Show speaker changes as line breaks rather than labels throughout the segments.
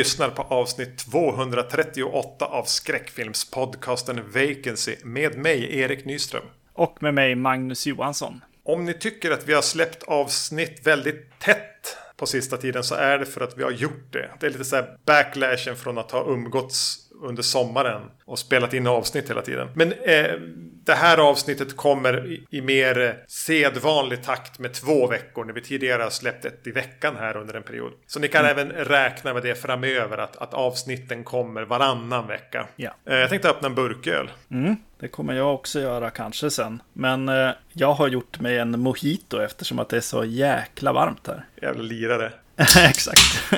Lyssnar på avsnitt 238 av skräckfilmspodcasten Vacancy med mig, Erik Nyström.
Och med mig, Magnus Johansson.
Om ni tycker att vi har släppt avsnitt väldigt tätt på sista tiden så är det för att vi har gjort det. Det är lite så här backlashen från att ha umgåtts under sommaren och spelat in avsnitt hela tiden. Men eh, det här avsnittet kommer i, i mer sedvanlig takt med två veckor när vi tidigare har släppt ett i veckan här under en period. Så ni kan mm. även räkna med det framöver att, att avsnitten kommer varannan vecka.
Ja.
Eh, jag tänkte öppna en burköl.
Mm, det kommer jag också göra kanske sen. Men eh, jag har gjort mig en mojito eftersom att det är så jäkla varmt här.
Jävla lirare.
Exakt.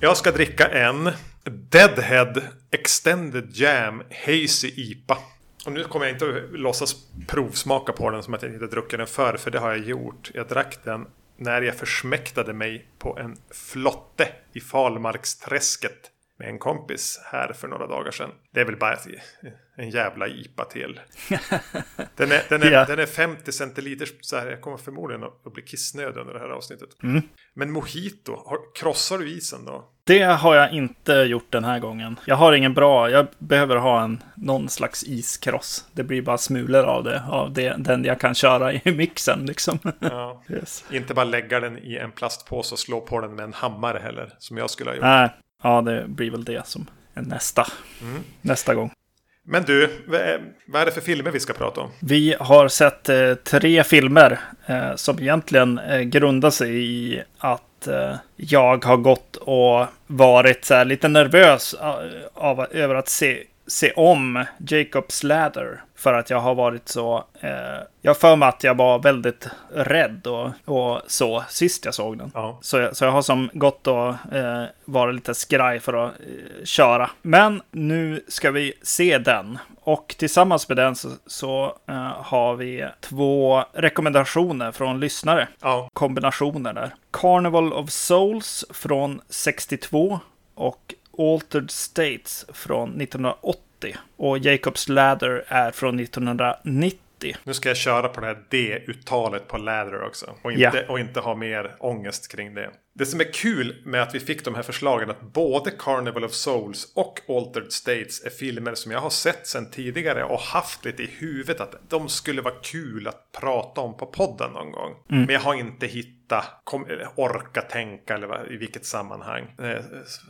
jag ska dricka en Deadhead Extended Jam Hazy IPA. Och nu kommer jag inte att låtsas provsmaka på den som att jag inte druckit den förr, för det har jag gjort. Jag drack den när jag försmäktade mig på en flotte i Falmarksträsket med en kompis här för några dagar sedan. Det är väl bara en jävla IPA till. Den är, den är, ja. den är 50 centiliter, så här, jag kommer förmodligen att bli kissnödig under det här avsnittet.
Mm.
Men mojito, krossar du isen då?
Det har jag inte gjort den här gången. Jag har ingen bra, jag behöver ha en, någon slags iskross. Det blir bara smulor av det, av det, den jag kan köra i mixen liksom.
Ja. Yes. Inte bara lägga den i en plastpåse och slå på den med en hammare heller, som jag skulle ha gjort.
Nej, ja det blir väl det som är nästa,
mm.
nästa gång.
Men du, vad är det för filmer vi ska prata om?
Vi har sett eh, tre filmer eh, som egentligen eh, grundar sig i att eh, jag har gått och varit så lite nervös av, eh, av, över att se, se om Jacobs Ladder. För att jag har varit så... Eh, jag för mig att jag var väldigt rädd och, och så sist jag såg den.
Ja.
Så, jag, så jag har som gått och eh, varit lite skraj för att eh, köra. Men nu ska vi se den. Och tillsammans med den så, så eh, har vi två rekommendationer från lyssnare.
Ja.
Kombinationer där. Carnival of Souls från 62 och Altered States från 1980. Och Jacobs Ladder är från 1990.
Nu ska jag köra på det här D-uttalet på Ladder också. Och inte, yeah. och inte ha mer ångest kring det. Det som är kul med att vi fick de här förslagen att både Carnival of Souls och Altered States är filmer som jag har sett sedan tidigare och haft lite i huvudet att de skulle vara kul att prata om på podden någon gång.
Mm.
Men jag har inte hittat, kom, orka tänka eller i vilket sammanhang.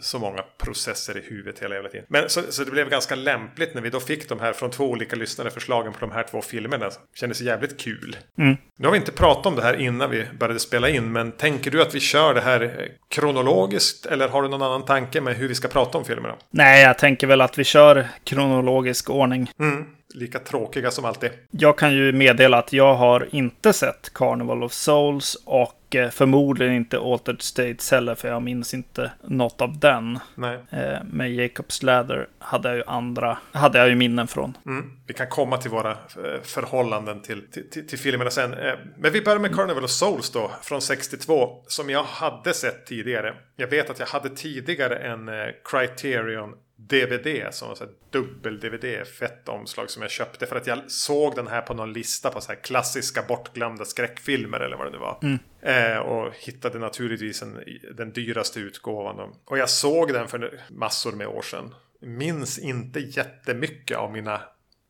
Så många processer i huvudet hela jävla tiden. Men så, så, det blev ganska lämpligt när vi då fick de här från två olika lyssnare förslagen på de här två filmerna. Kändes jävligt kul.
Mm.
Nu har vi inte pratat om det här innan vi började spela in, men tänker du att vi kör det här här kronologiskt? Eller har du någon annan tanke med hur vi ska prata om filmerna?
Nej, jag tänker väl att vi kör kronologisk ordning.
Mm, lika tråkiga som alltid.
Jag kan ju meddela att jag har inte sett Carnival of Souls och Eh, förmodligen inte Altered States heller, för jag minns inte något av den.
Nej.
Eh, med Jacobs Ladder hade jag ju andra, hade jag ju minnen från.
Mm. Vi kan komma till våra eh, förhållanden till, till, till, till filmerna sen. Men vi börjar med Carnival of Souls då, från 62, som jag hade sett tidigare. Jag vet att jag hade tidigare en Criterion DVD som var dubbel-DVD, fett omslag som jag köpte för att jag såg den här på någon lista på så här klassiska bortglömda skräckfilmer eller vad det nu var.
Mm.
Eh, och hittade naturligtvis en, den dyraste utgåvan. Och jag såg den för massor med år sedan. Minns inte jättemycket av mina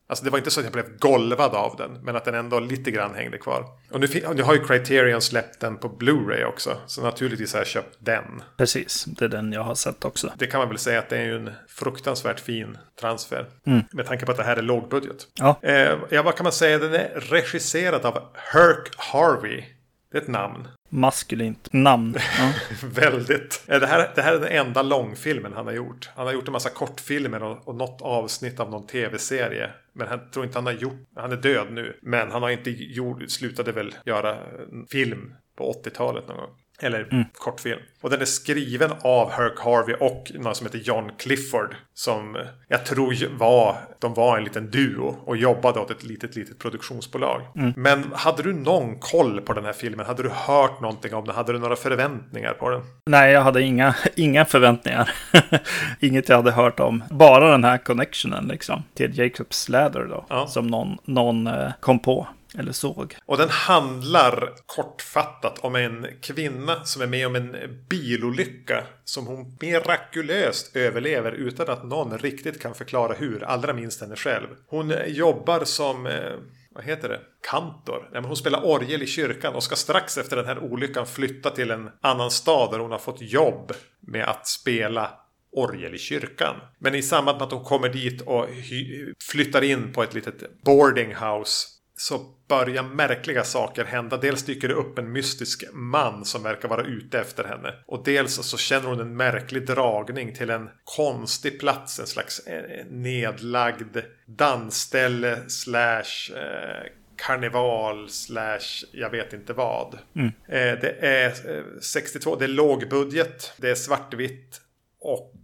Alltså det var inte så att jag blev golvad av den. Men att den ändå lite grann hängde kvar. Och nu, nu har ju Criterion släppt den på Blu-ray också. Så naturligtvis har jag köpt den.
Precis, det är den jag har sett också.
Det kan man väl säga att det är ju en fruktansvärt fin transfer.
Mm.
Med tanke på att det här är lågbudget.
Ja.
Eh, ja, vad kan man säga? Den är regisserad av Herc Harvey. Det är ett namn.
Maskulint namn. Ja.
Väldigt. Det här, det här är den enda långfilmen han har gjort. Han har gjort en massa kortfilmer och, och något avsnitt av någon tv-serie. Men han tror inte han har gjort, han är död nu. Men han har inte gjort, slutade väl göra film på 80-talet någon gång. Eller mm. kortfilm. Och den är skriven av Herc Harvey och någon som heter John Clifford. Som jag tror var, de var en liten duo och jobbade åt ett litet, litet produktionsbolag.
Mm.
Men hade du någon koll på den här filmen? Hade du hört någonting om den? Hade du några förväntningar på den?
Nej, jag hade inga, inga förväntningar. Inget jag hade hört om. Bara den här connectionen liksom. Till Jacobs Ladder då.
Ja.
Som någon, någon eh, kom på. Eller såg.
Och den handlar kortfattat om en kvinna som är med om en bilolycka som hon mirakulöst överlever utan att någon riktigt kan förklara hur, allra minst henne själv. Hon eh, jobbar som eh, vad heter det? Kantor. Nej, men hon spelar orgel i kyrkan och ska strax efter den här olyckan flytta till en annan stad där hon har fått jobb med att spela orgel i kyrkan. Men i samband med att hon kommer dit och flyttar in på ett litet boarding house så börjar märkliga saker hända. Dels dyker det upp en mystisk man som verkar vara ute efter henne. Och dels så känner hon en märklig dragning till en konstig plats. En slags eh, nedlagd dansställe slash eh, karneval slash jag vet inte vad. Mm. Eh, det är 62, det är lågbudget, det är svartvitt och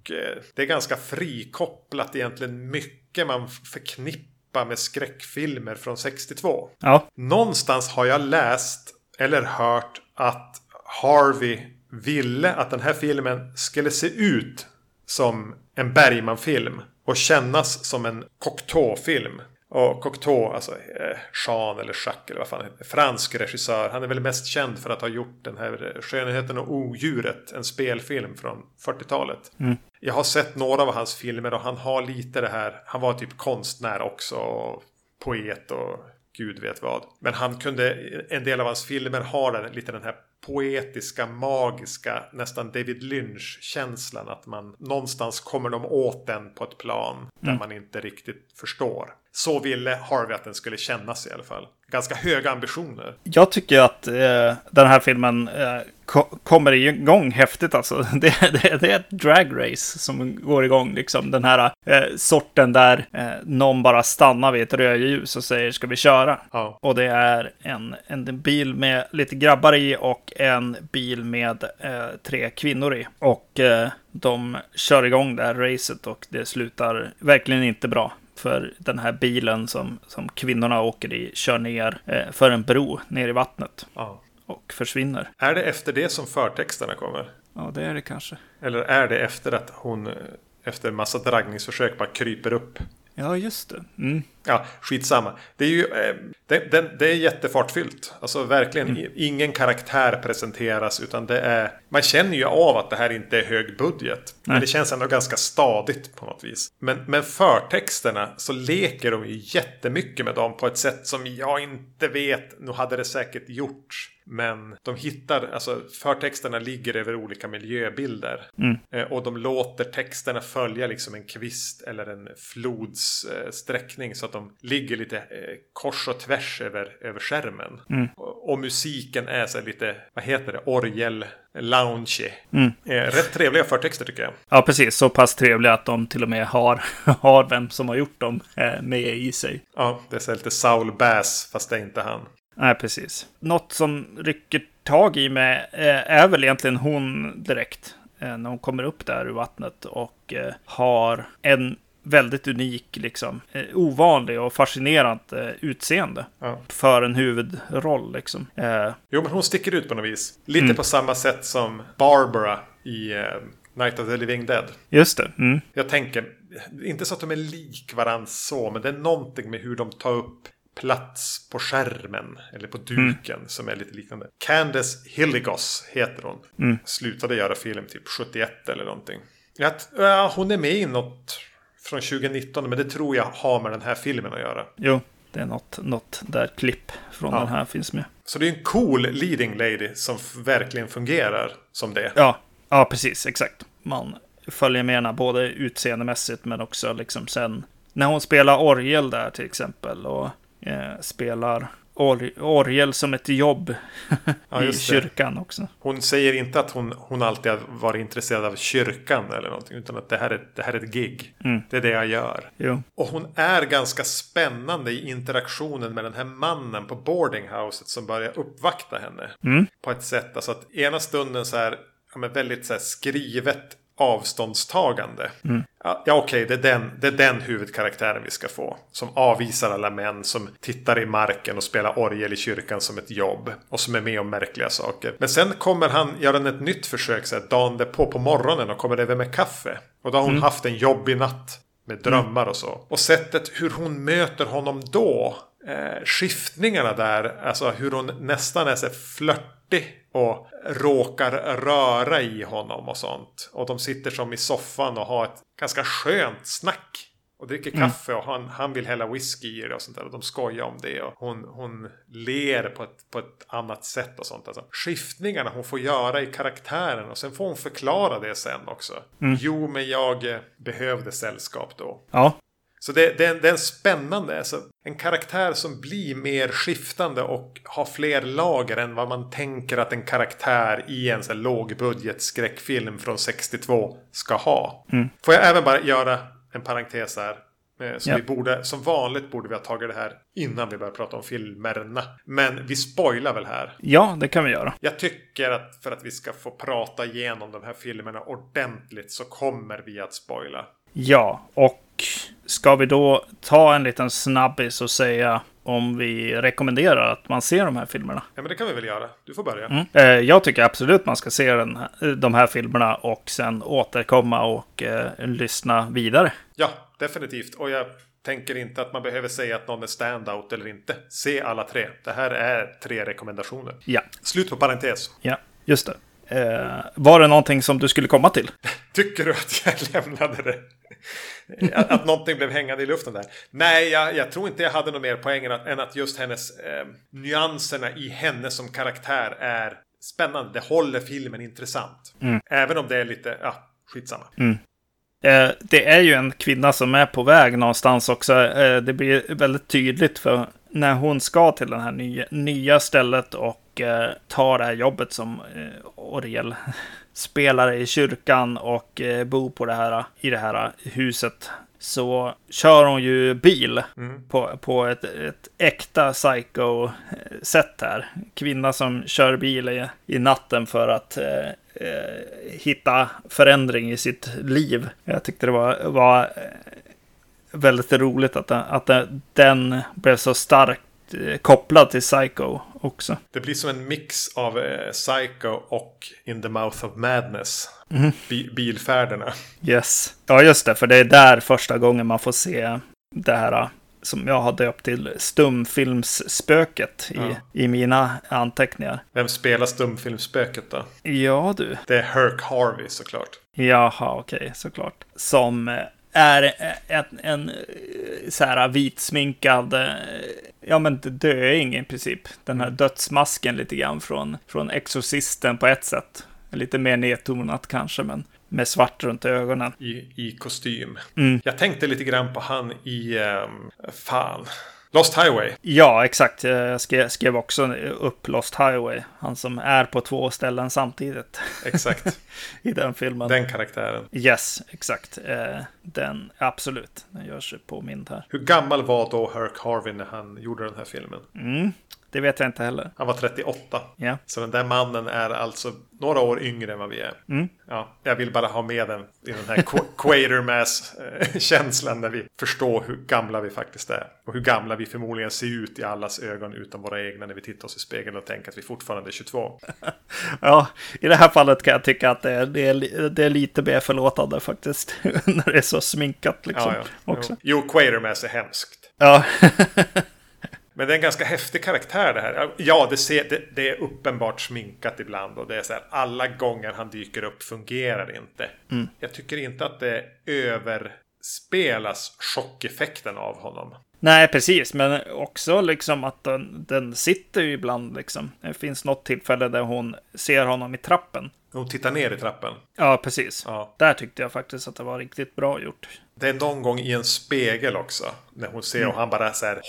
det är ganska frikopplat egentligen mycket man förknippar med skräckfilmer från 62.
Ja.
Någonstans har jag läst eller hört att Harvey ville att den här filmen skulle se ut som en Bergman-film och kännas som en Cocteau-film. Och Cocteau, alltså eh, Jean eller Jacques eller vad fan heter Fransk regissör. Han är väl mest känd för att ha gjort den här Skönheten och odjuret. En spelfilm från 40-talet.
Mm.
Jag har sett några av hans filmer och han har lite det här. Han var typ konstnär också. Och poet och gud vet vad. Men han kunde, en del av hans filmer har lite den här poetiska, magiska, nästan David Lynch-känslan. Att man någonstans kommer de åt den på ett plan där mm. man inte riktigt förstår. Så ville Harvey att den skulle kännas i alla fall. Ganska höga ambitioner.
Jag tycker att eh, den här filmen eh, ko kommer igång häftigt alltså. Det, det, det, är ett dragrace som går igång liksom. Den här eh, sorten där eh, någon bara stannar vid ett rödljus och säger ska vi köra?
Ja.
Och det är en, en bil med lite grabbar i och en bil med eh, tre kvinnor i. Och eh, de kör igång det här racet och det slutar verkligen inte bra. För den här bilen som, som kvinnorna åker i kör ner eh, för en bro ner i vattnet.
Ja.
Och försvinner.
Är det efter det som förtexterna kommer?
Ja, det är det kanske.
Eller är det efter att hon eh, efter en massa dragningsförsök bara kryper upp
Ja, just det. Mm.
Ja, skitsamma. Det är ju eh, det, det, det, är jättefartfyllt. Alltså verkligen mm. ingen karaktär presenteras utan det är... Man känner ju av att det här inte är hög budget. Nej. Men det känns ändå ganska stadigt på något vis. Men, men förtexterna så leker de ju jättemycket med dem på ett sätt som jag inte vet. Nu hade det säkert gjorts. Men de hittar, alltså förtexterna ligger över olika miljöbilder.
Mm.
Eh, och de låter texterna följa liksom en kvist eller en flods eh. Så att de ligger lite eh, kors och tvärs över, över skärmen.
Mm.
Och, och, musiken är så lite, vad heter det, orgel lounge.
Mm.
rätt trevliga förtexter tycker jag.
Ja, precis. Så pass trevliga att de till och med har, har vem som har gjort dem med i sig.
Ja, det är så lite Saul Bass, fast det är inte han.
Nej, precis. Något som rycker tag i mig eh, är väl egentligen hon direkt. Eh, när hon kommer upp där ur vattnet och eh, har en väldigt unik, liksom, ovanlig och fascinerande utseende.
Ja.
För en huvudroll liksom.
Jo, men hon sticker ut på något vis. Lite mm. på samma sätt som Barbara i Night of the Living Dead.
Just det. Mm.
Jag tänker, inte så att de är lik varandra så, men det är någonting med hur de tar upp plats på skärmen eller på duken mm. som är lite liknande. Candace Hilligos heter hon.
Mm.
Slutade göra film typ 71 eller någonting. Ja, hon är med i något från 2019 men det tror jag har med den här filmen att göra.
Jo, det är något, något där klipp från ja. den här finns med.
Så det är en cool leading lady som verkligen fungerar som det.
Ja, ja precis, exakt. Man följer med henne både utseendemässigt men också liksom sen när hon spelar orgel där till exempel. Och eh, spelar or orgel som ett jobb ja, i kyrkan också.
Hon säger inte att hon, hon alltid har varit intresserad av kyrkan eller någonting. Utan att det här är, det här är ett gig.
Mm.
Det är det jag gör.
Jo.
Och hon är ganska spännande i interaktionen med den här mannen på boardinghouset som börjar uppvakta henne.
Mm.
På ett sätt, alltså att ena stunden så här, ja, men väldigt så här skrivet avståndstagande.
Mm.
Ja, okej, okay, det, är den, det är den huvudkaraktären vi ska få. Som avvisar alla män, som tittar i marken och spelar orgel i kyrkan som ett jobb. Och som är med om märkliga saker. Men sen kommer han göra ett nytt försök så här, dagen på på morgonen och kommer över med kaffe. Och då har hon mm. haft en jobbig natt. Med drömmar och så. Och sättet hur hon möter honom då eh, skiftningarna där, alltså hur hon nästan är så flörtig och råkar röra i honom och sånt. Och de sitter som i soffan och har ett ganska skönt snack. Och dricker mm. kaffe och han, han vill hälla whisky i det och sånt där. Och de skojar om det. Och hon, hon ler på ett, på ett annat sätt och sånt. Alltså, skiftningarna hon får göra i karaktären. Och sen får hon förklara det sen också. Mm. Jo, men jag eh, behövde sällskap då.
Ja.
Så det, det, det är en spännande, alltså, en karaktär som blir mer skiftande och har fler lager än vad man tänker att en karaktär i en så lågbudget skräckfilm från 62 ska ha. Mm. Får jag även bara göra en parentes här. Eh, så yep. vi borde, som vanligt borde vi ha tagit det här innan vi börjar prata om filmerna. Men vi spoilar väl här?
Ja, det kan vi göra.
Jag tycker att för att vi ska få prata igenom de här filmerna ordentligt så kommer vi att spoila.
Ja, och ska vi då ta en liten snabbis och säga om vi rekommenderar att man ser de här filmerna?
Ja, men det kan vi väl göra. Du får börja.
Mm. Eh, jag tycker absolut man ska se den, de här filmerna och sen återkomma och eh, lyssna vidare.
Ja, definitivt. Och jag tänker inte att man behöver säga att någon är standout eller inte. Se alla tre. Det här är tre rekommendationer.
Ja.
Slut på parentes.
Ja, just det. Eh, var det någonting som du skulle komma till?
Tycker du att jag lämnade det? att, att någonting blev hängande i luften där. Nej, jag, jag tror inte jag hade något mer poäng än att, än att just hennes eh, nyanserna i henne som karaktär är spännande. Det håller filmen intressant. Mm. Även om det är lite, ja, skitsamma.
Mm. Eh, det är ju en kvinna som är på väg någonstans också. Eh, det blir väldigt tydligt för när hon ska till det här nya, nya stället och eh, tar det här jobbet som eh, Oriel spelare i kyrkan och eh, bor på det här, i det här huset så kör hon ju bil mm. på, på ett, ett äkta psycho-sätt här. Kvinna som kör bil i, i natten för att eh, eh, hitta förändring i sitt liv. Jag tyckte det var, var eh, väldigt roligt att, att den blev så starkt Eh, kopplad till Psycho också.
Det blir som en mix av eh, Psycho och In the Mouth of Madness. Mm. Bi bilfärderna.
Yes. Ja, just det. För det är där första gången man får se det här eh, som jag har döpt till stumfilmsspöket i, ja. i mina anteckningar.
Vem spelar stumfilmsspöket då?
Ja, du.
Det är Herc Harvey såklart.
Jaha, okej, okay, såklart. Som är en, en så här vitsminkad, ja men döing i princip. Den här mm. dödsmasken lite grann från, från Exorcisten på ett sätt. Lite mer nedtonat kanske, men med svart runt ögonen.
I, i kostym. Mm. Jag tänkte lite grann på han i, um, fan, Lost Highway.
Ja, exakt. Jag skrev, skrev också upp Lost Highway. Han som är på två ställen samtidigt.
Exakt.
I den filmen.
Den karaktären.
Yes, exakt. Eh, den, absolut. Den görs påmind här.
Hur gammal var då Herc Harvey när han gjorde den här filmen?
Mm. Det vet jag inte heller.
Han var 38.
Ja.
Så den där mannen är alltså några år yngre än vad vi är.
Mm.
Ja, jag vill bara ha med den i den här Quatermass-känslan när vi förstår hur gamla vi faktiskt är. Och hur gamla vi förmodligen ser ut i allas ögon utom våra egna när vi tittar oss i spegeln och tänker att vi fortfarande är 22.
ja, i det här fallet kan jag tycka att det är, det är, det är lite mer förlåtande faktiskt. när det är så sminkat liksom. Ja, ja. Också.
Jo, jo Quatermass är hemskt.
Ja.
Men det är en ganska häftig karaktär det här. Ja, det, ser, det, det, är uppenbart sminkat ibland. Och det är så här, alla gånger han dyker upp fungerar det inte.
Mm.
Jag tycker inte att det överspelas chockeffekten av honom.
Nej, precis. Men också liksom att den, den sitter ju ibland liksom. Det finns något tillfälle där hon ser honom i trappen.
Hon tittar ner i trappen.
Ja, precis.
Ja.
Där tyckte jag faktiskt att det var riktigt bra gjort.
Det är någon gång i en spegel också. När hon ser mm. och han bara så här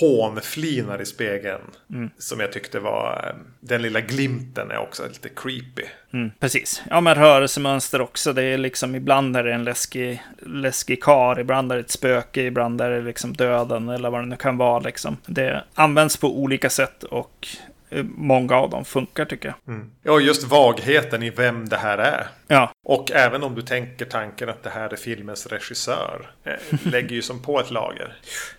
hånflinar i spegeln.
Mm.
Som jag tyckte var, eh, den lilla glimten är också lite creepy.
Mm, precis. Ja, men rörelsemönster också. Det är liksom ibland är det en läskig, läskig kar, ibland är det ett spöke, ibland är det liksom döden eller vad det nu kan vara. Liksom. Det används på olika sätt och många av dem funkar tycker jag.
Mm. Ja, just vagheten i vem det här är.
Ja.
Och även om du tänker tanken att det här är filmens regissör. Eh, lägger ju som på ett lager.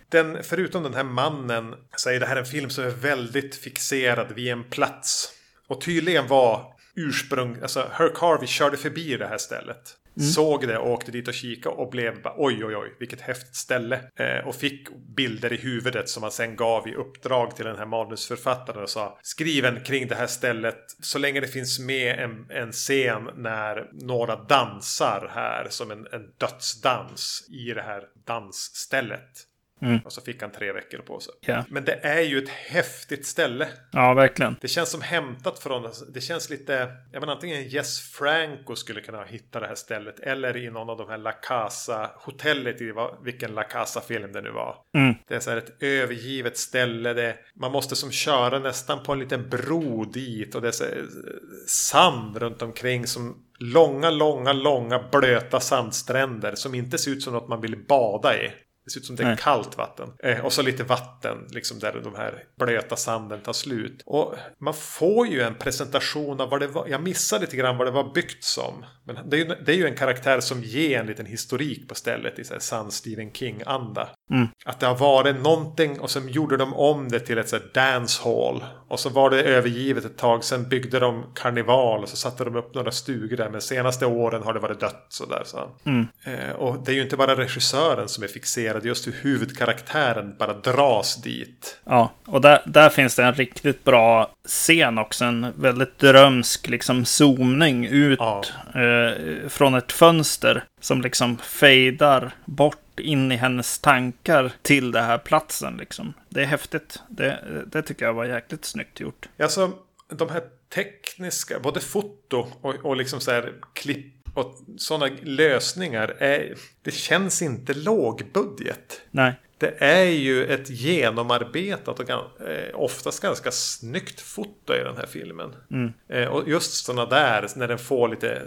Den, förutom den här mannen så är det här en film som är väldigt fixerad vid en plats. Och tydligen var ursprung, alltså Herc Harvey körde förbi det här stället. Mm. Såg det och åkte dit och kikade och blev bara oj oj oj vilket häftigt ställe. Eh, och fick bilder i huvudet som man sen gav i uppdrag till den här manusförfattaren och sa skriven kring det här stället så länge det finns med en, en scen när några dansar här som en, en dödsdans i det här dansstället.
Mm.
Och så fick han tre veckor på sig.
Ja.
Men det är ju ett häftigt ställe.
Ja, verkligen.
Det känns som hämtat från, det känns lite, jag menar antingen Jess Franco skulle kunna hitta det här stället eller i någon av de här La Casa, hotellet i vilken La Casa-film det nu var.
Mm.
Det är så här ett övergivet ställe, det, man måste som köra nästan på en liten bro dit och det är så eh, sand runt omkring som långa, långa, långa blöta sandstränder som inte ser ut som något man vill bada i. Det ser ut som det är
Nej.
kallt vatten. Eh, och så lite vatten, liksom där de här blöta sanden tar slut. Och man får ju en presentation av vad det var. Jag missade lite grann vad det var byggt som. Men det är ju, det är ju en karaktär som ger en liten historik på stället i så här sann Stephen King-anda.
Mm.
Att det har varit någonting och sen gjorde de om det till ett så här dance hall. Och så var det övergivet ett tag. Sen byggde de karneval och så satte de upp några stugor där. Men senaste åren har det varit dött sådär. Så.
Mm.
Eh, och det är ju inte bara regissören som är fixerad. Just hur huvudkaraktären bara dras dit.
Ja, och där, där finns det en riktigt bra scen också. En väldigt drömsk liksom zoomning ut
Ja.
eh, från ett fönster. Som liksom fejdar bort in i hennes tankar till den här platsen. Liksom. Det är häftigt. Det, det tycker jag var jäkligt snyggt gjort.
Alltså de här tekniska, både foto och, och liksom så här klipp och sådana lösningar. Är, det känns inte lågbudget.
Nej,
Det är ju ett genomarbetat och eh, oftast ganska snyggt foto i den här filmen.
Mm.
Eh, och just sådana där, när den får lite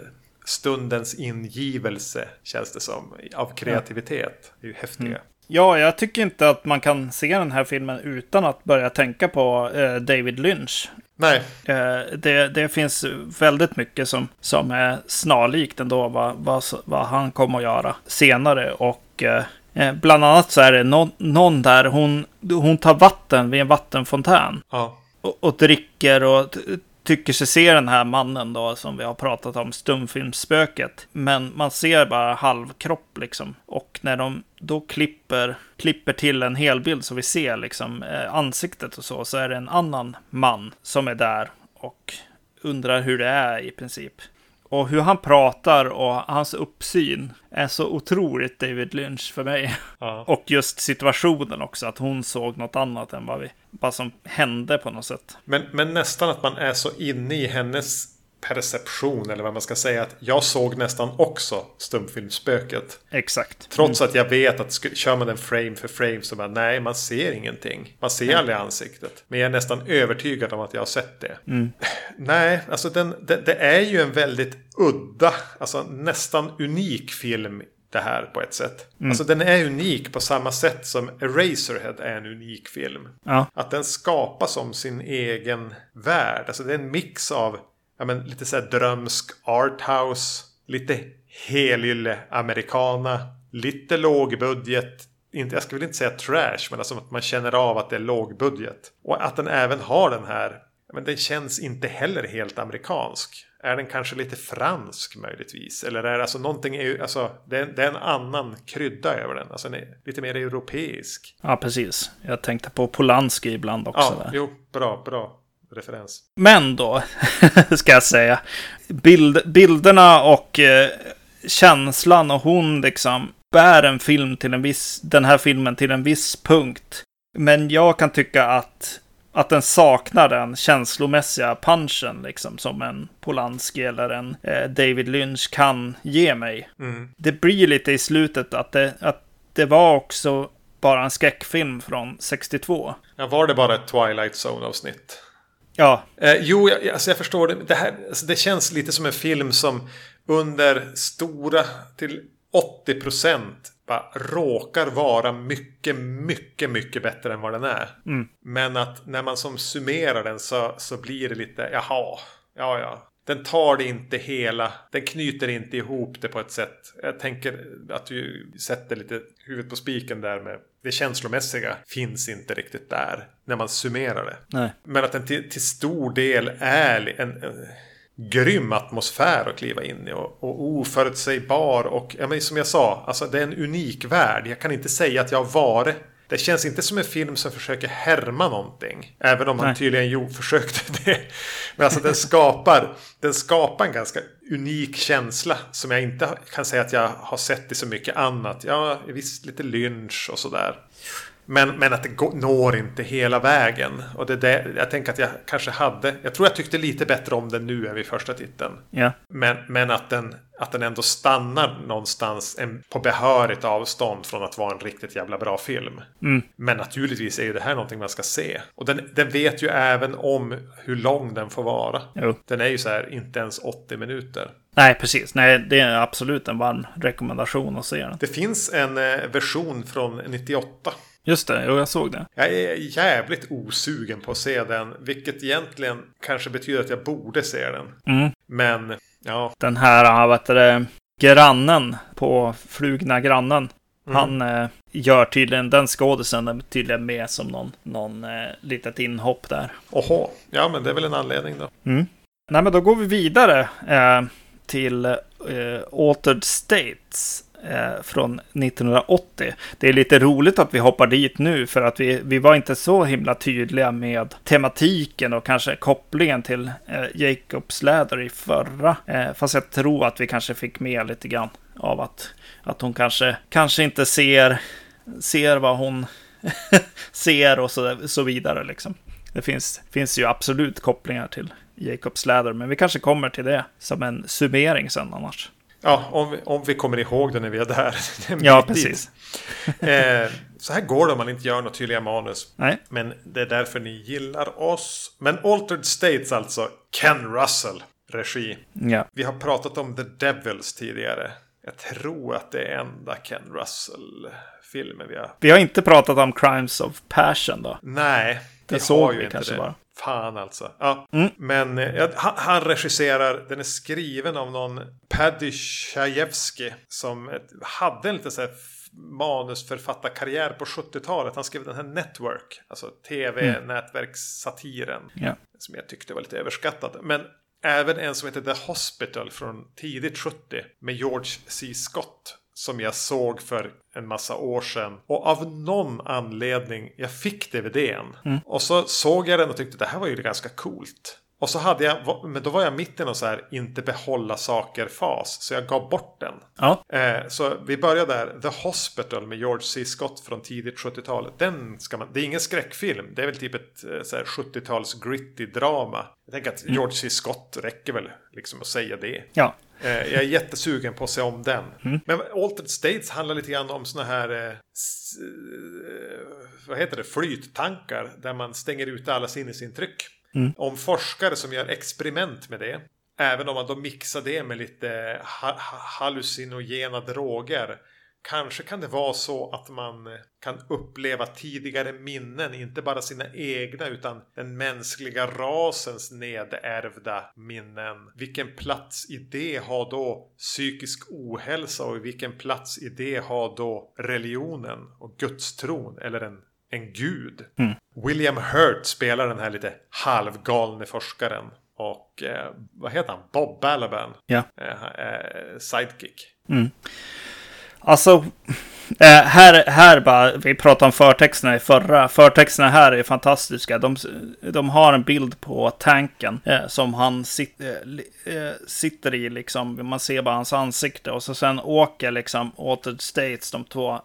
stundens ingivelse, känns det som, av kreativitet. Det är ju häftiga.
Ja, jag tycker inte att man kan se den här filmen utan att börja tänka på eh, David Lynch.
Nej,
Eh, det, det finns väldigt mycket som, som är snarlikt ändå vad, vad, vad han kommer att göra senare. Och eh, eh, bland annat så är det någon, någon där, hon, hon tar vatten vid en vattenfontän.
ja.
Och, och dricker och tycker sig se den här mannen då som vi har pratat om, stumfilmsspöket. Men man ser bara halvkropp liksom. Och när de då klipper, klipper till en helbild så vi ser liksom eh, ansiktet och så, så är det en annan man som är där och undrar hur det är i princip. Och hur han pratar och hans uppsyn är så otroligt David Lynch för mig.
ja.
Och just situationen också, att hon såg något annat än vad, vi, vad som hände på något sätt.
Men, men nästan att man är så inne i hennes perception eller vad man ska säga. Att jag såg nästan också stumfilmsspöket.
Exakt.
Trots att jag vet att kör man den frame för frame så bara nej, man ser ingenting. Man ser aldrig ansiktet. Men jag är nästan övertygad om att jag har sett det. Nej, alltså den, det, det är ju en väldigt udda, alltså nästan unik film det här på ett sätt. Alltså den är unik på samma sätt som Eraserhead är en unik film.
Ja,
Att den skapas som sin egen värld. Alltså det är en mix av ja, men, lite så här drömsk arthouse, lite helylle americana, lite lågbudget. Inte, jag skulle väl inte säga trash, men alltså att man känner av att det är lågbudget. Och att den även har den här, ja, men den känns inte heller helt amerikansk. Är den kanske lite fransk möjligtvis? Eller är det alltså någonting, alltså det är, det är en annan krydda över den. Alltså den lite mer europeisk.
ja, precis. Jag tänkte på Polanski ibland också.
Ja,
där.
jo, bra, bra referens.
Men då, ska jag säga, bild, bilderna och eh, känslan och hon liksom bär en film till en viss, den här filmen till en viss punkt. Men jag kan tycka att, att den saknar den känslomässiga punchen liksom som en Polanski eller en eh, David Lynch kan ge mig.
Mm.
Det blir lite i slutet att det, att det var också bara en skräckfilm från 62.
Ja, var det bara ett Twilight Zone-avsnitt?
Ja,
Eh, jo, jag, alltså jag förstår det. Det, här, alltså det känns lite som en film som under stora till 80 procent råkar vara mycket, mycket, mycket bättre än vad den är.
Mm.
Men att när man som summerar den så, så blir det lite, jaha, ja, ja. Den tar det inte hela, den knyter inte ihop det på ett sätt. Jag tänker att du sätter lite huvudet på spiken där med det känslomässiga finns inte riktigt där när man summerar det.
nej.
Men att den till, till stor del är en, en grym atmosfär att kliva in i och, och oförutsägbar och ja, men som jag sa, alltså det är en unik värld. Jag kan inte säga att jag har varit det känns inte som en film som försöker härma någonting. Även om han tydligen jo, försökte det. Men alltså den skapar, den skapar en ganska unik känsla. Som jag inte kan säga att jag har sett i så mycket annat. Ja, visst lite lynch och sådär. Men, men att det går, når inte hela vägen. Och det, det jag tänker att jag kanske hade. Jag tror jag tyckte lite bättre om den nu än vid första titeln.
Ja.
Men, men att, den, att den ändå stannar någonstans en, på behörigt avstånd från att vara en riktigt jävla bra film.
Mm.
Men naturligtvis är ju det här någonting man ska se. Och den, den vet ju även om hur lång den får vara.
Jo.
Den är ju så här inte ens 80 minuter.
Nej, precis. Nej, det är absolut en varm rekommendation att se den.
Det finns en eh, version från 98.
Just det, jo, jag såg det.
Jag är jävligt osugen på att se den. Vilket egentligen kanske betyder att jag borde se den.
Mm.
Men ja,
Den här, vad heter det, grannen på Flugna grannen.
Mm.
Han eh, gör tydligen, den skådisen är tydligen med som någon, någon eh, litet inhopp där.
oho. Ja, men det är väl en anledning då.
Nej, men då går vi vidare eh, till eh, Altered States Eh, från 1980. Det är lite roligt att vi hoppar dit nu för att vi, vi var inte så himla tydliga med tematiken och kanske kopplingen till eh, Jacobs läder i förra. Eh, fast jag tror att vi kanske fick med lite grann av att, att hon kanske, kanske inte ser, ser vad hon ser och så, så vidare. Liksom. Det finns, finns ju absolut kopplingar till Jacobs läder, men vi kanske kommer till det som en summering sen annars.
Ja, om vi, om vi kommer ihåg det när vi är där. Är
Ja, precis.
Eh, så här går det om man inte gör något tydliga manus.
Nej,
Men det är därför ni gillar oss. Men Altered States alltså. Ken Russell. Regi.
ja.
Vi har pratat om The Devils tidigare. Jag tror att det är enda Ken Russell-filmen vi har.
Vi har inte pratat om Crimes of Passion då.
Nej,
Det
vi
såg vi
inte
kanske
det.
bara.
Fan alltså. Ja.
Mm.
Men eh, ja, han, han regisserar, den är skriven av någon Paddy Chayefsky som hade en lite så här manusförfattarkarriär på 70-talet. Han skrev den här Network, alltså tv-nätverkssatiren.
Ja.
Som jag tyckte var lite överskattad. Men även en som heter The Hospital från tidigt 70 med George C. Scott. Som jag såg för en massa år sedan. Och av någon anledning, jag fick DVDn. Och så såg jag den och tyckte det här var ju ganska coolt. Och så hade jag, men då var jag mitt i någon så här inte behålla saker-fas. Så jag gav bort den.
Ja,
Eh, så vi börjar där. The Hospital med George C. Scott från tidigt 70-talet. Den ska man, det är ingen skräckfilm. Det är väl typ ett eh, så här 70-tals gritty drama. Jag tänker att George C. Scott räcker väl liksom att säga det.
ja.
Eh, jag är jättesugen på att se om den. Men Altered States handlar lite grann om såna här eh, eh, vad heter det? flyttankar. Där man stänger ut alla sinnesintryck. Om forskare som gör experiment med det. Även om man då mixar det med lite ha- hallucinogena droger. Kanske kan det vara så att man eh, kan uppleva tidigare minnen, inte bara sina egna utan den mänskliga rasens nedärvda minnen. Vilken plats i det har då psykisk ohälsa och vilken plats i det har då religionen och gudstron eller en, en gud? William Hurt spelar den här lite halvgalne forskaren. Och eh, vad heter han? Bob Balaban.
Ja.
Eh, eh, sidekick.
Alltså, eh, här, här bara, vi pratade om förtexterna i förra. Förtexterna här är fantastiska. De, de har en bild på tanken eh, som han sit, eh, eh, sitter i, liksom. Man ser bara hans ansikte och så sen åker liksom Altered States, de två eh,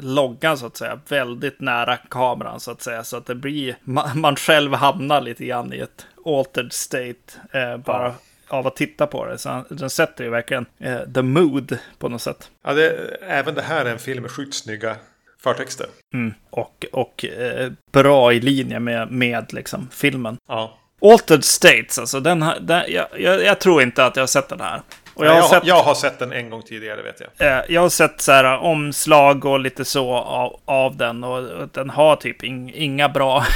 loggan så att säga, väldigt nära kameran så att säga. Så att det blir, man, man själv hamnar lite grann i ett Altered State eh, bara. Av att titta på det. Så han- den sätter ju verkligen eh, the mood på något sätt.
Ja, det, även det här är en film med sjukt snygga förtexter.
Mm. Och, och eh, bra i linje med, med liksom, filmen.
Ja.
Altered States, alltså den, här- den jag, jag, jag tror inte att jag har sett den här. Och jag
jag,
har
har,
sett,
jag har sett den en gång tidigare vet jag.
eh, jag har sett så här, omslag och lite så av, av den. Och, och den har typ ing, inga bra...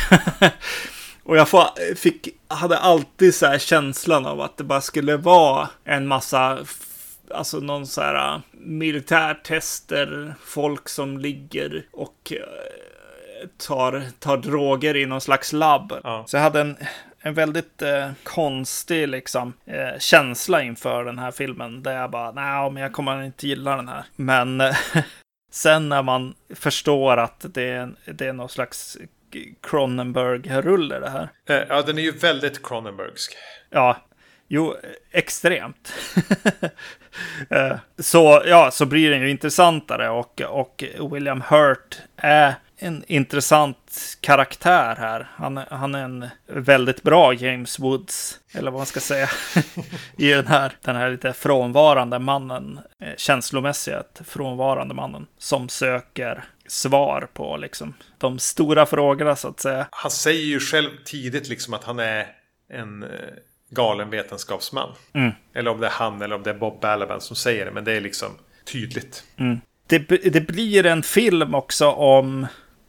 och jag får, fick, hade alltid så här känslan av att det bara skulle vara en massa... Alltså någon så här militärtester, folk som ligger och eh, tar, tar droger i någon slags labb.
Ja.
Så jag hade en, en väldigt eh, konstig liksom, eh, känsla inför den här filmen. Där jag bara, nej, men jag kommer inte gilla den här. Men sen när man förstår att det är, det är någon slags Cronenberg-rulle det här.
Eh, ja, den är ju väldigt Cronenbergsk.
Ja, jo, extremt. Eh, så, ja, så blir den ju intressantare och, och William Hurt är en intressant karaktär här. Han, han är en väldigt bra James Woods, eller vad man ska säga, i den här, den här lite frånvarande mannen, eh, känslomässigt frånvarande mannen, som söker svar på liksom de stora frågorna så att säga.
Han säger ju själv tidigt liksom att han är en eh, galen vetenskapsman. Mm. Eller om det är han eller om det är Bob Balaban som säger det, men det är liksom tydligt.
Mm. Det, det blir en film också om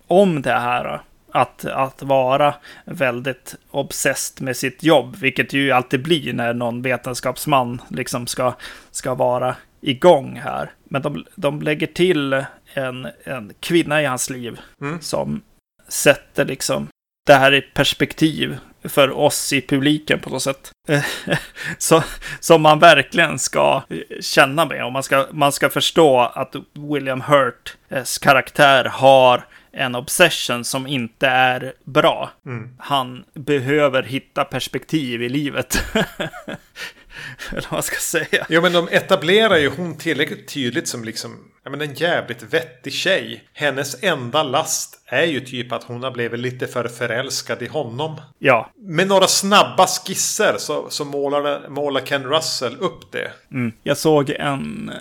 om det här. Att, att vara väldigt obsessed med sitt jobb, vilket ju alltid blir när någon vetenskapsman liksom ska, ska vara igång här. Men de, de lägger till en, en kvinna i hans liv mm. som sätter liksom det här i perspektiv för oss i publiken på något sätt. Så, som man verkligen ska känna med. Och man ska, man ska förstå att William Hurts karaktär har en obsession som inte är bra. Mm. Han behöver hitta perspektiv i livet. Eller vad man ska säga.
Jo, men de etablerar ju hon tillräckligt tydligt som liksom ja, men en jävligt vettig tjej. Hennes enda last är ju typ att hon har blivit lite för förälskad i honom.
Ja.
Med några snabba skisser så, så målar, målar Ken Russell upp det.
Mm. Jag såg en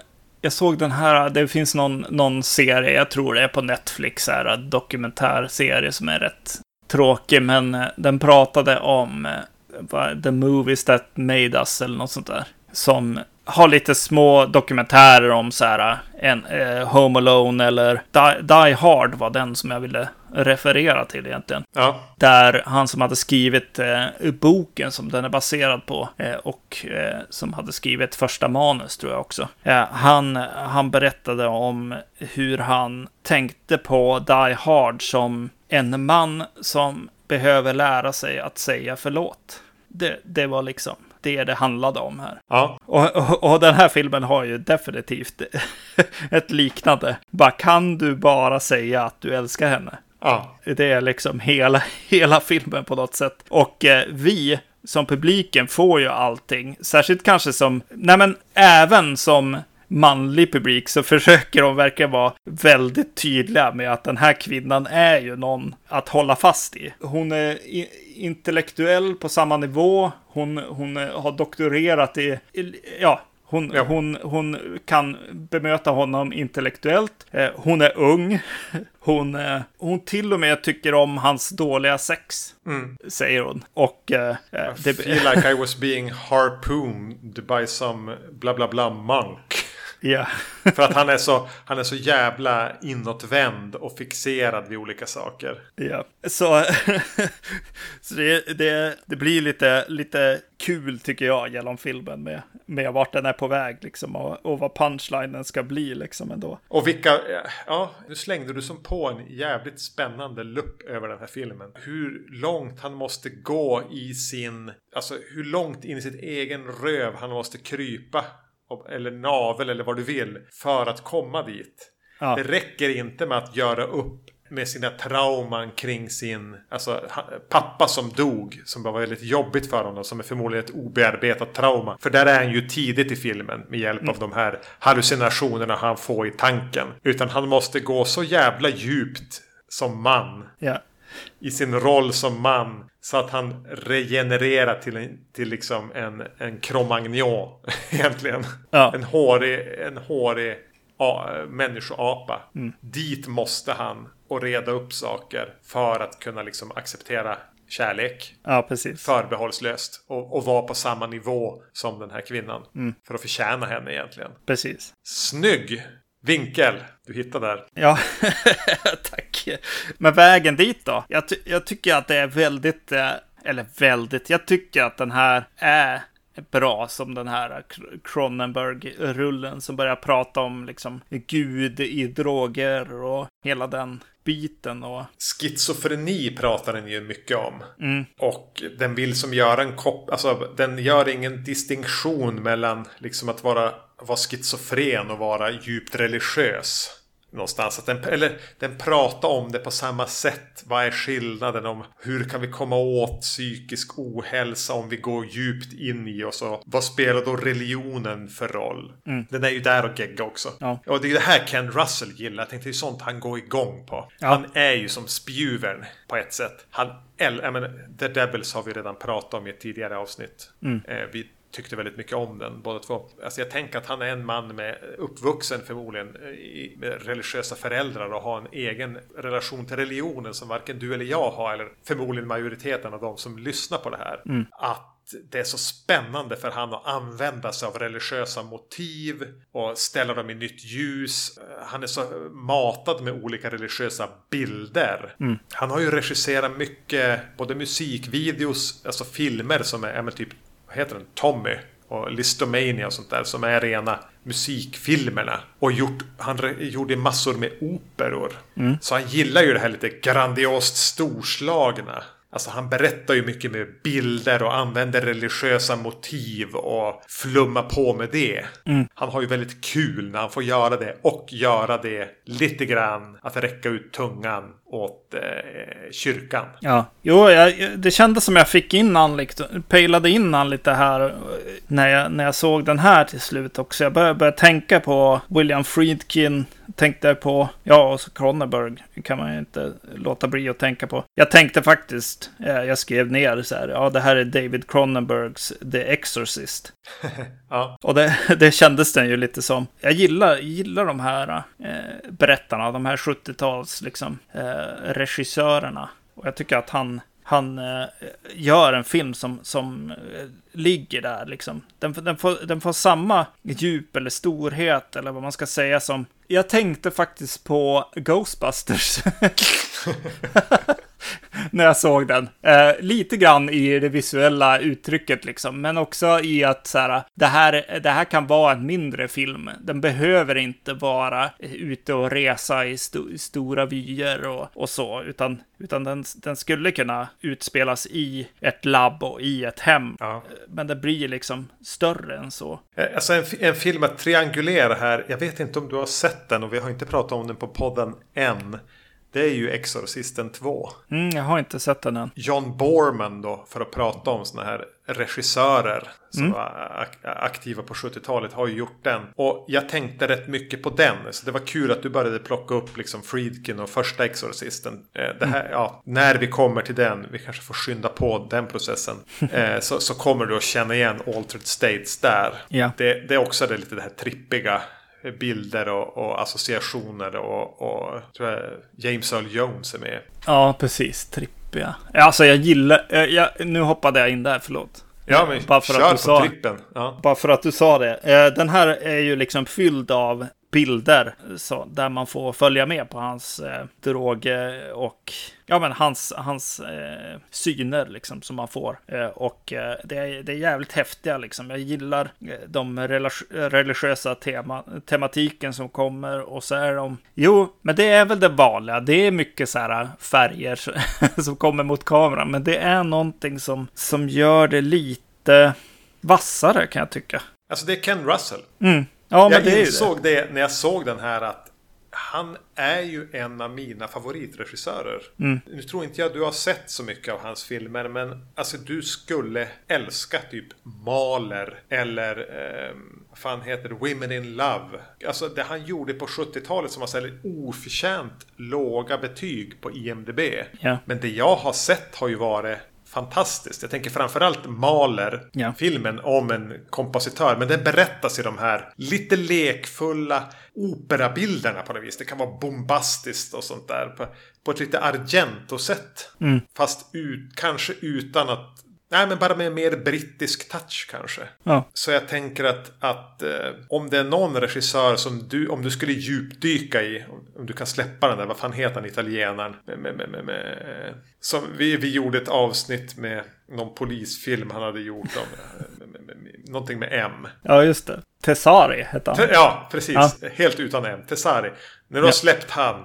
jag såg den här, det finns någon, någon serie, jag tror det är på Netflix, här, dokumentärserie som är rätt tråkig, men eh, den pratade om uh, The Movies That Made Us eller något sånt där. Som har lite små dokumentärer om så här, en, uh, Home Alone eller Die, Die Hard var den som jag ville referera till egentligen.
Ja.
Där han som hade skrivit eh, boken som den är baserad på eh, och eh, som hade skrivit första manus tror jag också. Eh, han, han berättade om hur han tänkte på Die Hard som en man som behöver lära sig att säga förlåt. Det, det var liksom det det handlade om här.
Ja.
Och, och, och, den här filmen har ju definitivt ett liknande. Bara kan du bara säga att du älskar henne?
Ja.
Det är liksom hela, hela filmen på något sätt. Och eh, vi som publiken får ju allting. Särskilt kanske som, nej men även som manlig publik så försöker de verkligen vara väldigt tydliga med att den här kvinnan är ju någon att hålla fast i. Hon är intellektuell på samma nivå. Hon, hon har doktorerat i, ja, hon, ja. hon, hon kan bemöta honom intellektuellt. Eh, hon är ung. Hon, eh, hon till och med tycker om hans dåliga sex. Mm. Säger hon. Och... Eh,
I det... feel like I was being harpooned by some bla bla bla monk.
Ja.
För att han är, så, han är så jävla inåtvänd och fixerad vid olika saker.
Ja, så, så det, det, det blir lite, lite kul tycker jag genom filmen med, med vart den är på väg liksom och, och vad punchlinen ska bli liksom ändå.
Och vilka, ja, nu slängde du som på en jävligt spännande lupp över den här filmen. Hur långt han måste gå i sin, alltså hur långt in i sitt egen röv han måste krypa eller navel eller vad du vill för att komma dit. Ja. Det räcker inte med att göra upp med sina trauman kring sin alltså, pappa som dog. Som var väldigt jobbigt för honom. Som är förmodligen ett obearbetat trauma. För där är han ju tidigt i filmen med hjälp mm. av de här hallucinationerna han får i tanken. Utan han måste gå så jävla djupt som man.
Ja.
I sin roll som man. Så att han regenererar till, en, till liksom en, en Cro-Magnon egentligen.
Ja.
En hårig, en hårig a, människoapa. Mm. Dit måste han och reda upp saker för att kunna liksom acceptera kärlek.
Ja, precis.
Förbehållslöst. Och, och vara på samma nivå som den här kvinnan. Mm. För att förtjäna henne egentligen.
Precis.
Snygg vinkel du hittade där.
Ja, tack. Men vägen dit då? Jag, ty jag tycker att det är väldigt, eh, eller väldigt, jag tycker att den här är bra som den här Cronenberg-rullen som börjar prata om liksom Gud i droger och hela den biten. Och...
Schizofreni pratar den ju mycket om. Mm. Och den vill som göra en kopp, alltså den gör ingen distinktion mellan liksom att vara, vara schizofren och vara djupt religiös någonstans. Att den, eller den pratar om det på samma sätt. Vad är skillnaden om hur kan vi komma åt psykisk ohälsa om vi går djupt in i oss? Och vad spelar då religionen för roll? Mm. Den är ju där och gegga också. Ja. Och det är det här Ken Russell gillar. Jag tänkte det är sånt han går igång på. Ja. Han är ju som spjuvern på ett sätt. Han, jag menar, The Devils har vi redan pratat om i ett tidigare avsnitt. Mm. Eh, vi tyckte väldigt mycket om den båda två. Alltså jag tänker att han är en man med uppvuxen förmodligen med religiösa föräldrar och har en egen relation till religionen som varken du eller jag har eller förmodligen majoriteten av de som lyssnar på det här. Mm. Att det är så spännande för han att använda sig av religiösa motiv och ställa dem i nytt ljus. Han är så matad med olika religiösa bilder. Mm. Han har ju regisserat mycket, både musikvideos, alltså filmer som är, är typ heter den? Tommy och Listomania och sånt där som är rena musikfilmerna. Och gjort, han gjorde massor med operor. Mm. Så han gillar ju det här lite grandiost storslagna. Alltså han berättar ju mycket med bilder och använder religiösa motiv och flummar på med det. Mm. Han har ju väldigt kul när han får göra det och göra det lite grann att räcka ut tungan åt eh, kyrkan.
Ja, jo, jag, det kändes som jag fick in han, liksom, pejlade in han lite här eh, när jag, när jag såg den här till slut också. Jag började, började tänka på William Friedkin, tänkte på, ja, och så Cronenberg kan man ju inte låta bli att tänka på. Jag tänkte faktiskt, eh, jag skrev ner så här, ja, det här är David Cronenbergs The Exorcist. ja. Och det, det kändes den ju lite som. Jag gillar, gillar de här eh, berättarna, de här 70-tals liksom, eh, regissörerna. Och jag tycker att han, han eh, gör en film som, som eh, ligger där liksom. Den, den, får, den får samma djup eller storhet eller vad man ska säga som... Jag tänkte faktiskt på Ghostbusters. när jag såg den. Eh, lite grann i det visuella uttrycket liksom, men också i att så här, det här, det här kan vara en mindre film. Den behöver inte vara ute och resa i, sto i stora vyer och, och så, utan, utan den, den skulle kunna utspelas i ett labb och i ett hem. Ja. Men det blir liksom större än så.
Eh, alltså en, en film att triangulera här, jag vet inte om du har sett den och vi har inte pratat om den på podden än. Det är ju Exorcisten 2.
Mm, jag har inte sett den än.
John Borman då, för att prata om sådana här regissörer som mm. var aktiva på 70-talet har ju gjort den. Och jag tänkte rätt mycket på den. Så det var kul att du började plocka upp liksom Friedkin och första Exorcisten. Eh, det här, mm. ja, när vi kommer till den, vi kanske får skynda på den processen. Eh, så, så kommer du att känna igen Altered States där. Yeah. Det, det är också det lite det här trippiga bilder och, och associationer och, och James Earl Jones är med.
Ja, precis. Trippiga. Alltså jag gillar, jag, jag, nu hoppade jag in där, förlåt.
Ja, men bara för kör att du på sa, trippen. Ja.
Bara för att du sa det. Eh, den här är ju liksom fylld av bilder så, där man får följa med på hans eh, drog och ja, men hans, hans eh, syner liksom som man får. Eh, och eh, det, är, det är jävligt häftiga liksom. Jag gillar eh, de religiösa tema, tematiken som kommer och så är de. Jo, men det är väl det vanliga. Det är mycket så här färger som kommer mot kameran, men det är någonting som, som gör det lite vassare kan jag tycka.
Alltså det är Ken Russell.
Mm. Ja,
jag det insåg det. det. när jag såg den här att han är ju en av mina favoritregissörer. Mm. Nu tror inte jag du har sett så mycket av hans filmer men alltså du skulle älska typ Maler eller eh, vad fan heter det? Women in Love. Alltså det han gjorde på 70-talet som var så oförtjänt låga betyg på IMDB. Ja. Men det jag har sett har ju varit fantastiskt. Jag tänker framförallt Maler, ja. filmen om en kompositör. Men den berättas i de här lite lekfulla operabilderna på något vis. Det kan vara bombastiskt och sånt där. På, på ett lite Argento-sätt. Mm. Fast ut, kanske utan att Nej, men bara med mer brittisk touch kanske. Ja. Så jag tänker att, att eh, om det är någon regissör som du, om du skulle djupdyka i, om, om du kan släppa den där, vad fan heter han, italienaren? Med, med, med, som vi, vi gjorde ett avsnitt med någon polisfilm han hade gjort om, någonting med M.
Ja, just det. Tessari hette han.
Ja, precis. Ja. Helt utan en. Tessari. När du har släppt han.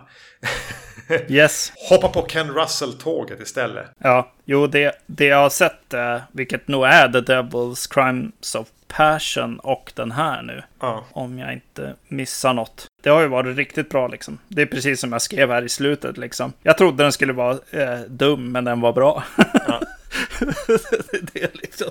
Yes.
Hoppa på Ken Russell-tåget istället.
Ja, jo, det, det jag har sett, eh, vilket nog är The Devil's Crimes of Passion och den här nu.
Ja.
Om jag inte missar något. Det har ju varit riktigt bra liksom. Det är precis som jag skrev här i slutet liksom. Jag trodde den skulle vara eh, dum, men den var bra. Ja. det är liksom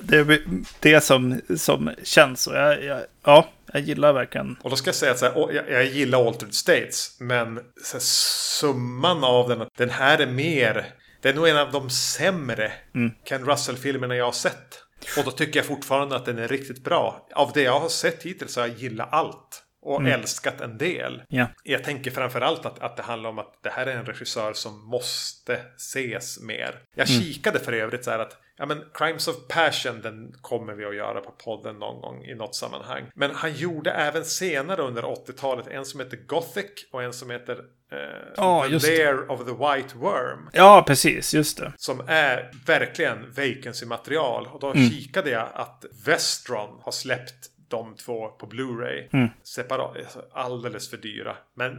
det, är det som, som känns. Och jag, jag, ja, jag gillar verkligen.
Och då ska jag säga att så här, jag, jag, gillar Altered States. Men här, summan av den, den här är mer. Det är nog en av de sämre mm. Ken Russell-filmerna jag har sett. Och då tycker jag fortfarande att den är riktigt bra. Av det jag har sett hittills så har jag gillat allt. Och mm. älskat en del.
Yeah.
Jag tänker framförallt att, att det handlar om att det här är en regissör som måste ses mer. Jag mm. kikade för övrigt så här att Ja men Crimes of Passion den kommer vi att göra på podden någon gång i något sammanhang. Men han gjorde även senare under 80-talet en som heter Gothic och en som heter eh, oh, The Lair of the White Worm.
Ja precis, just det.
Som är verkligen vacancy-material. Och då mm. kikade jag att Vestron har släppt de två på Blu-ray.
Mm.
Separat, alltså alldeles för dyra. Men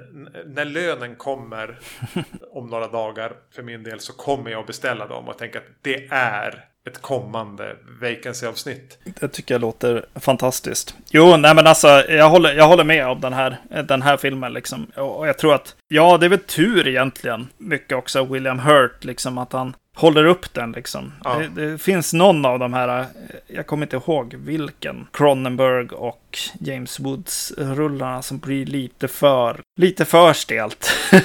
när lönen kommer om några dagar för min del så kommer jag att beställa dem och tänka att det är ett kommande vacancy-avsnitt.
Det tycker jag låter fantastiskt. Jo, nej men alltså, jag håller, jag håller med om den här, den här filmen liksom. Och jag tror att, ja, det är väl tur egentligen. Mycket också William Hurt, liksom att han håller upp den liksom. Ja. Det, det, finns någon av de här, jag kommer inte ihåg vilken, Cronenberg och James Woods-rullarna som blir lite för, lite för stelt.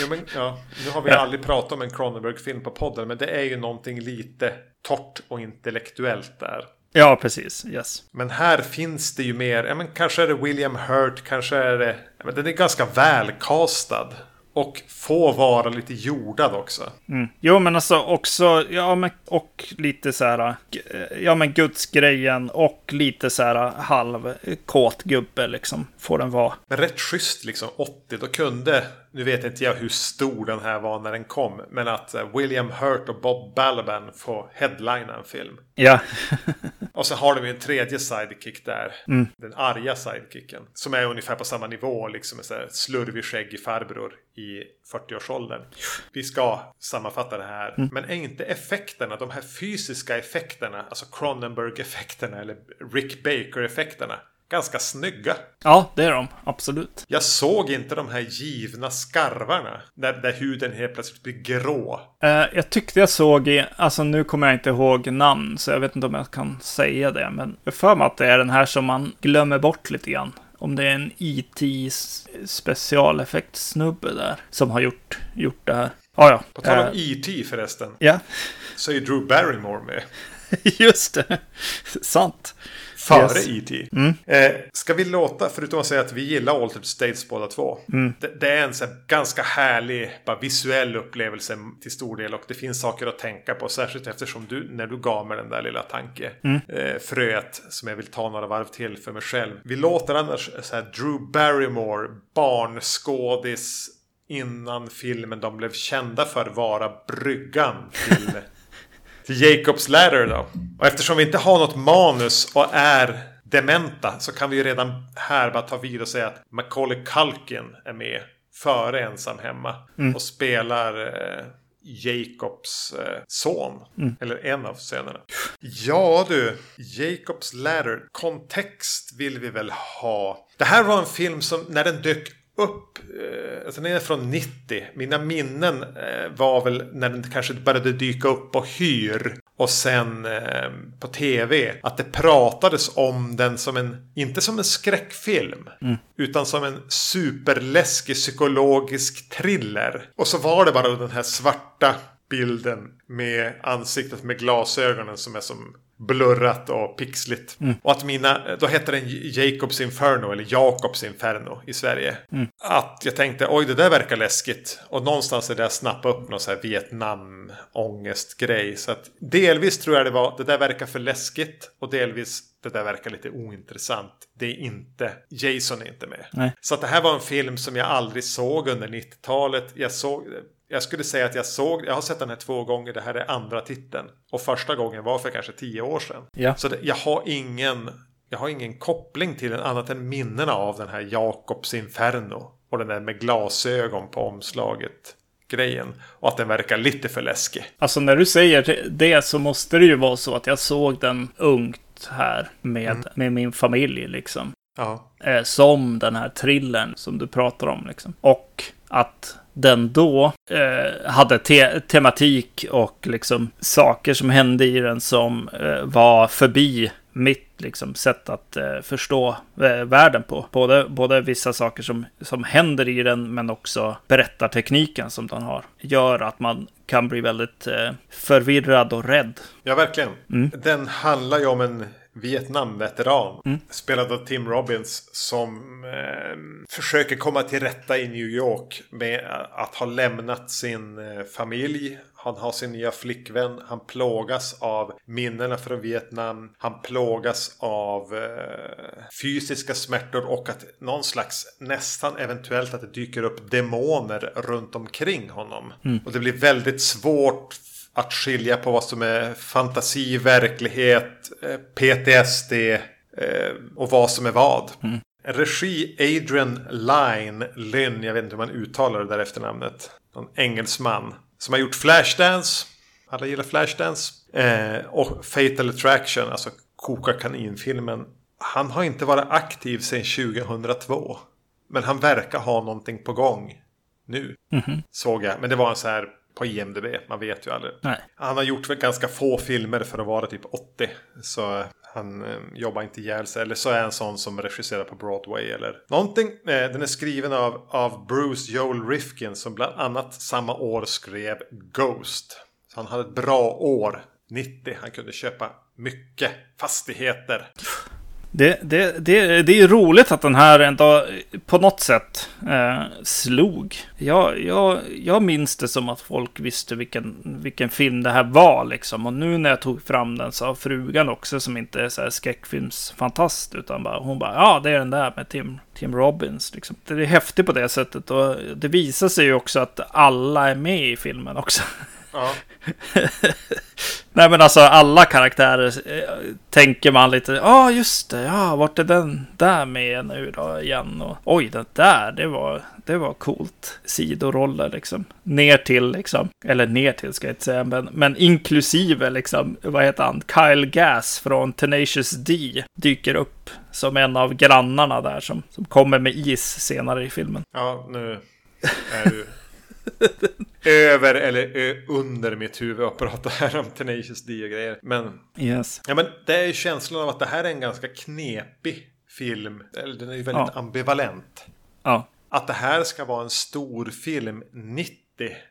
jo, men, ja, nu har vi aldrig pratat om en Cronenberg-film på podden, men det är ju någonting lite torrt och intellektuellt där.
Ja, precis. Yes.
Men här finns det ju mer, ja men kanske är det William Hurt, kanske är det, ja, men den är ganska välkastad. Och få vara lite jordad också.
Mm. Jo, men alltså också, ja, men, och lite så här, ja men gudsgrejen och lite så här halv kåt gubbe liksom, får den vara.
Men rätt schysst liksom, 80, då kunde nu vet inte jag hur stor den här var när den kom. Men att eh, William Hurt och Bob Balaban får headlina en film.
Ja.
och så har de ju en tredje sidekick där.
Mm.
Den arga sidekicken. Som är ungefär på samma nivå. Liksom en slurvig skäggig farbror i 40-årsåldern. Vi ska sammanfatta det här. Mm. Men är inte effekterna, de här fysiska effekterna, alltså Cronenberg-effekterna eller Rick Baker-effekterna ganska snygga.
Ja, det är de. Absolut.
Jag såg inte de här givna skarvarna. Där, där huden helt plötsligt blir grå.
Uh, jag tyckte jag såg i, alltså nu kommer jag inte ihåg namn, så jag vet inte om jag kan säga det. Men jag för mig att det är den här som man glömmer bort lite grann. Om det är en IT e specialeffektsnubbe där som har gjort, gjort det här. Ah, ja.
På tal om eh, E.T. förresten.
Ja.
Så är Drew Barrymore med.
Just det. Sant.
Före yes. E.T.
Mm.
Eh, ska vi låta, förutom att säga att vi gillar Altered States båda två.
Mm.
Det, det, är en så ganska härlig, bara visuell upplevelse till stor del. Och det finns saker att tänka på. Särskilt eftersom du, när du gav mig den där lilla tanke.
Mm.
Eh, fröet som jag vill ta några varv till för mig själv. Vi låter annars så här Drew Barrymore, barnskådis innan filmen de blev kända för vara bryggan till till Jacobs Ladder då. Och eftersom vi inte har något manus och är dementa så kan vi ju redan här bara ta vid och säga att Macaulay Culkin är med före Ensam Hemma.
Mm.
Och spelar eh, Jacobs eh, son.
Mm.
Eller en av sönerna. Ja du, Jacobs Ladder. Kontext vill vi väl ha. Det här var en film som när den dök upp, eh, alltså den är från 90. Mina minnen eh, var väl när den kanske började dyka upp på hyr. Och sen eh, på tv. Att det pratades om den som en, inte som en skräckfilm.
Mm.
Utan som en superläskig psykologisk thriller. Och så var det bara den här svarta bilden med ansiktet med glasögonen som är som blurrat och pixligt.
Mm.
Och att mina, då hette den Jacobs Inferno eller Jakobs Inferno i Sverige.
Mm.
Att jag tänkte oj det där verkar läskigt. Och någonstans är det jag snappade upp någon så här Vietnam ångestgrej. Så att delvis tror jag det var det där verkar för läskigt. Och delvis det där verkar lite ointressant. Det är inte, Jason är inte med.
Nej.
Så att det här var en film som jag aldrig såg under 90-talet. Jag såg jag skulle säga att jag såg, jag har sett den här två gånger, det här är andra titeln. Och första gången var för kanske tio år sedan.
Ja.
Så det, jag har ingen, jag har ingen koppling till den annat än minnena av den här Jakobs Inferno. Och den där med glasögon på omslaget grejen. Och att den verkar lite för läskig.
Alltså när du säger det så måste det ju vara så att jag såg den ungt här med, mm. med min familj liksom.
Ja.
Eh, som den här thrillern som du pratar om liksom. Och att den då eh, hade te tematik och liksom saker som hände i den som eh, var förbi mitt liksom, sätt att eh, förstå eh, världen på. Både, både vissa saker som, som händer i den, men också berättartekniken som den har. Gör att man kan bli väldigt eh, förvirrad och rädd.
Ja, verkligen. Mm. Den handlar ju om en Vietnamveteran. Mm. Spelad av Tim Robbins. Som eh, försöker komma till rätta i New York. Med att ha lämnat sin eh, familj. Han har sin nya flickvän. Han plågas av minnena från Vietnam. Han plågas av eh, fysiska smärtor och att någon slags nästan eventuellt att det dyker upp demoner runt omkring honom. Mm. Och det blir väldigt svårt att skilja på vad som är fantasi, verklighet, eh, PTSD eh, och vad som är vad. Mm. Regi Adrian Line Lynn, jag vet inte hur man uttalar det där efternamnet. Någon engelsman som har gjort Flashdance. Alla gillar Flashdance. Eh, och Fatal Attraction, alltså Koka kaninfilmen. Han har inte varit aktiv sedan 2002. Men han verkar ha någonting på gång nu. Mm -hmm. Såg jag. Men det var en så här på IMDB. Man vet ju aldrig.
Nej.
Han har gjort ganska få filmer för att vara typ 80. Så han eh, jobbar inte ihjäl sig. Eller så är en sån som regisserar på Broadway eller någonting. Eh, den är skriven av, av Bruce Joel Rifkin som bland annat samma år skrev Ghost. Så han hade ett bra år. 90. Han kunde köpa mycket fastigheter.
Det, det, det, det är roligt att den här ändå på något sätt eh, slog. Jag, jag, jag minns det som att folk visste vilken, vilken film det här var liksom. Och nu när jag tog fram den så har frugan också som inte är så här skräckfilmsfantast. Utan bara, hon bara, ja det är den där med Tim, Tim Robbins. Liksom. Det är häftigt på det sättet. Och det visar sig ju också att alla är med i filmen också.
Ja.
Nej men alltså alla karaktärer eh, tänker man lite, ja ah, just det, ja vart är den där med nu då igen? Och oj, det där, det var, det var coolt. Sidoroller liksom. Ner till liksom, eller ner till ska jag inte säga, men, men inklusive liksom, vad heter han? Kyle Gass från Tenacious D dyker upp som en av grannarna där som, som kommer med is senare i filmen.
Ja, nu är du över eller under mitt huvud och prata här om Tenacious D och grejer. Men,
yes.
ja, men det är ju känslan av att det här är en ganska knepig film. Eller den är ju väldigt ja. ambivalent.
Ja.
Att det här ska vara en stor film 90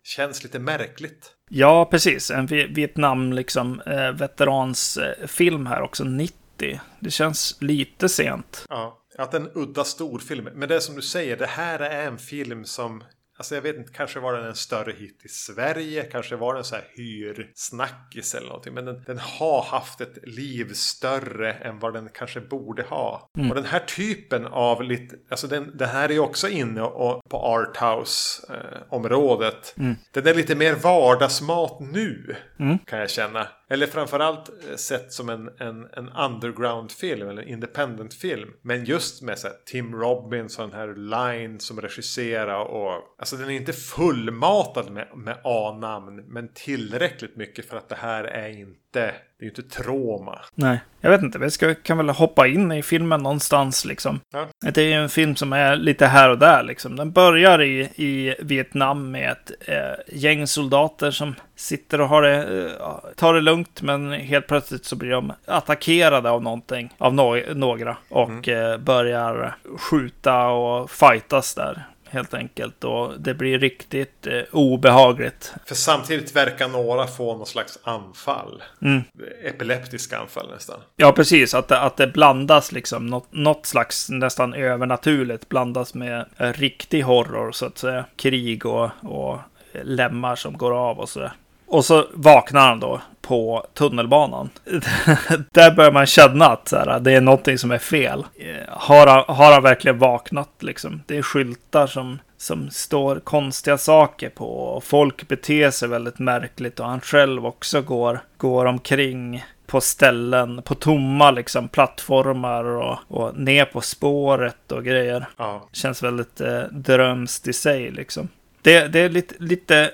känns lite märkligt.
Ja, precis. En Vietnam liksom eh, veteransfilm här också 90. Det känns lite sent.
Ja, att en udda storfilm. Men det är som du säger, det här är en film som Alltså jag vet inte, kanske var den en större hit i Sverige, kanske var den så här hyrsnackis eller någonting. Men den, den, har haft ett liv större än vad den kanske borde ha. Mm. Och den här typen av lite, alltså den, den här är ju också inne och, på arthouse-området.
Eh, mm.
Den är lite mer vardagsmat nu,
mm.
kan jag känna. Eller framförallt eh, sett som en, en, en underground-film eller independent-film. Men just med så här, Tim Robbins och den här Line som regisserar och... Alltså den är inte fullmatad med, med A-namn. Men tillräckligt mycket för att det här är inte det är inte trauma.
Nej, jag vet inte. Vi ska, kan väl hoppa in i filmen någonstans liksom.
Ja.
Det är ju en film som är lite här och där liksom. Den börjar i, i Vietnam med ett eh, gäng soldater som sitter och har det, eh, tar det lugnt. Men helt plötsligt så blir de attackerade av någonting, av no några. Och mm. eh, börjar skjuta och fightas där helt enkelt. Och det blir riktigt eh, obehagligt.
För samtidigt verkar några få någon slags anfall.
Mm.
Epileptiska anfall nästan.
Ja, precis. Att det, att det blandas liksom. Något, något slags nästan övernaturligt blandas med riktig horror så att säga. Krig och, och lemmar som går av och sådär. Och så vaknar han då på tunnelbanan. Där börjar man känna att så här, det är någonting som är fel. Har han, har han verkligen vaknat liksom? Det är skyltar som, som står konstiga saker på. Och folk beter sig väldigt märkligt och han själv också går, går omkring på ställen, på tomma liksom plattformar och, och ner på spåret och grejer.
Ja.
Känns väldigt eh, drömskt i sig liksom. Det, det är lite, lite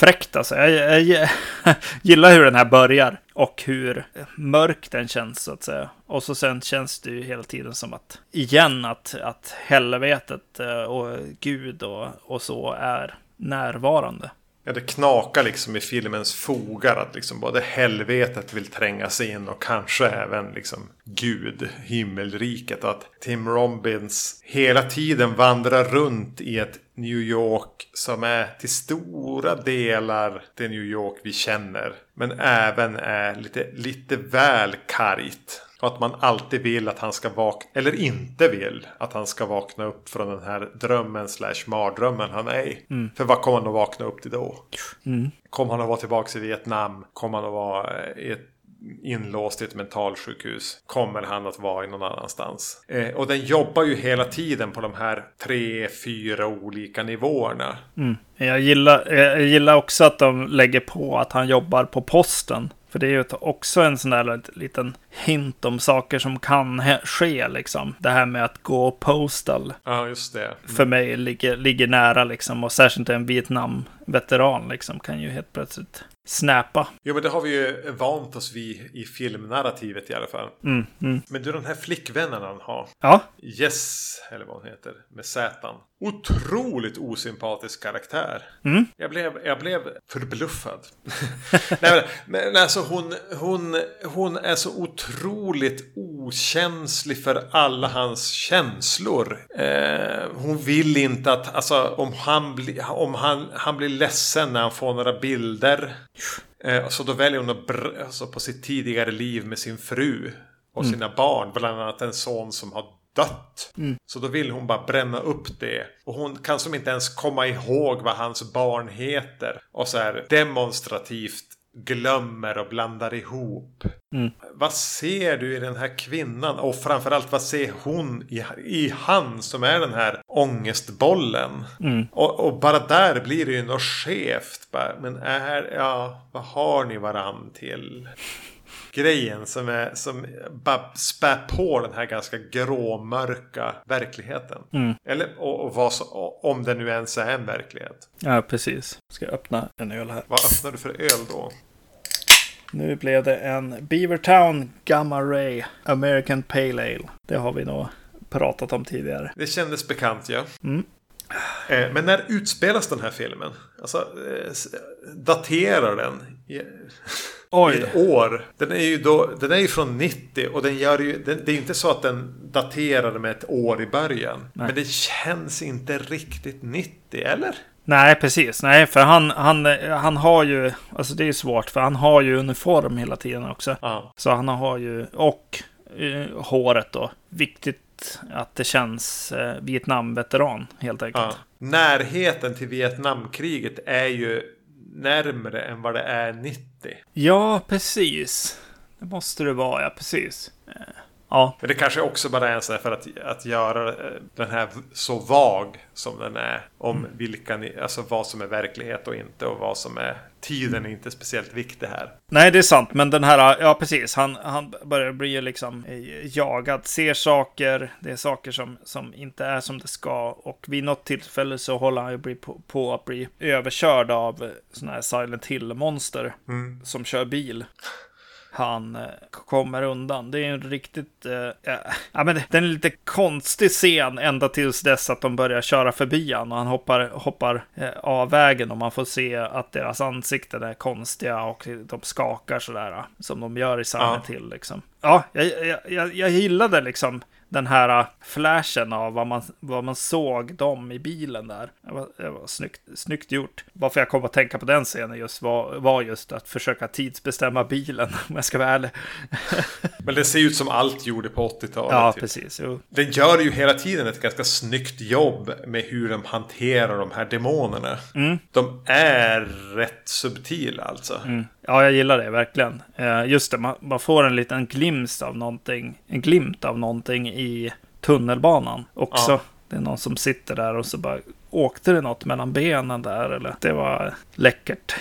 fräckt alltså. Jag, jag, gillar hur den här börjar och hur mörk den känns så att säga. Och så sen känns det ju hela tiden som att igen att, att helvetet eh, och Gud och, och så är närvarande.
Ja, det knakar liksom i filmens fogar att liksom både helvetet vill tränga sig in och kanske även liksom Gud, himmelriket. Och att Tim Robbins hela tiden vandrar runt i ett New York som är till stora delar det New York vi känner. Men även är lite, lite väl kargt. Och att man alltid vill att han ska vakna, eller inte vill att han ska vakna upp från den här drömmen slash mardrömmen han är i. Mm. För vad kommer han att vakna upp till då? Mm. Kommer han att vara tillbaka i Vietnam? Kommer han att vara i ett inlåst i ett mentalsjukhus kommer han att vara i någon annanstans. Eh, och den jobbar ju hela tiden på de här tre, fyra olika nivåerna.
Mm. Jag, gillar, jag gillar också att de lägger på att han jobbar på posten. För det är ju också en sån där liten hint om saker som kan ske liksom. Det här med att gå postal.
Ja, just det. Mm.
För mig ligger, ligger nära liksom. Och särskilt en Vietnam-veteran liksom kan ju helt plötsligt snäpa.
Jo, men det har vi ju vant oss vid i filmnarrativet i alla fall.
Mm, mm.
Men du, den här flickvännen han har.
Ja.
Yes, eller vad hon heter, med Zätan. Otroligt osympatisk karaktär.
Mm.
Jag, blev, jag blev förbluffad. Nej, men, alltså hon, hon, hon är så otroligt okänslig för alla hans känslor. Eh, hon vill inte att, alltså om, han, bli, om han, han blir ledsen när han får några bilder. Eh, så då väljer hon att alltså på sitt tidigare liv med sin fru och mm. sina barn. Bland annat en son som har dött.
Mm.
Så då vill hon bara bränna upp det. Och hon kan som inte ens komma ihåg vad hans barn heter. Och så här demonstrativt glömmer och blandar ihop.
Mm.
Vad ser du i den här kvinnan? Och framförallt vad ser hon i, i han som är den här ångestbollen?
Mm.
Och, och, bara där blir det ju något skevt. Bara, men är, ja, vad har ni varann till? Grejen som, är, som bara spär på den här ganska gråmörka verkligheten.
Mm.
Eller och, och vad om det nu ens är en verklighet.
Ja, precis. Ska jag öppna en öl här.
Vad öppnar du för öl då?
Nu blev det en Beavertown Gamma Ray American Pale Ale. Det har vi nog pratat om tidigare.
Det kändes bekant ja.
Mm.
Eh, men när utspelas den här filmen? Alltså, eh, daterar den?
Oj.
ett år. Den är ju då, den är ju från 90 och den gör ju, den, det är inte så att den daterar med ett år i början. Nej. Men det känns inte riktigt 90, eller?
Nej, precis. Nej, för han, han, han har ju, alltså det är svårt, för han har ju uniform hela tiden också.
Ja.
Så han har ju, och uh, håret då. Viktigt att det känns eh, Vietnam-veteran helt enkelt. Ja.
Närheten till Vietnamkriget är ju närmre än vad det är 90.
Ja, precis. Det måste det vara, ja precis. Eh. Ja.
Men det kanske också bara är så för att, att göra eh, den här så vag som den är. Om mm. vilka, alltså vad som är verklighet och inte och vad som är tiden är inte speciellt viktig här.
Nej, det är sant. Men den här, ja precis. Han, han börjar bli liksom eh, jagad, ser saker. Det är saker som, som inte är som det ska. Och vid något tillfälle så håller han ju på, på att bli överkörd av sådana här Silent Hill-monster.
Mm.
Som kör bil han eh, kommer undan. Det är en riktigt... Eh, ja, men det är lite konstig scen ända tills dess att de börjar köra förbi han och han hoppar, hoppar eh, av vägen och man får se att deras ansikten är konstiga och de skakar sådär som de gör i Silent ja. Hill liksom. Ja, jag, jag, jag, jag gillade liksom den här äh, flashen av vad man, vad man såg dem i bilen där. Det var, det var snyggt, snyggt gjort. Varför jag kom att tänka på den scenen just var, var just att försöka tidsbestämma bilen, om jag ska vara ärlig.
Men det ser ut som allt gjorde på 80-talet.
Ja, typ. precis. Jo.
Den gör ju hela tiden ett ganska snyggt jobb med hur de hanterar de här demonerna.
Mm.
De är rätt subtila alltså.
Mm. Ja, jag gillar det verkligen. Eh, just det, man, får en liten glimt av någonting. En glimt av någonting i tunnelbanan också. Ja. Det är någon som sitter där och så bara åkte det något mellan benen där eller det var läckert.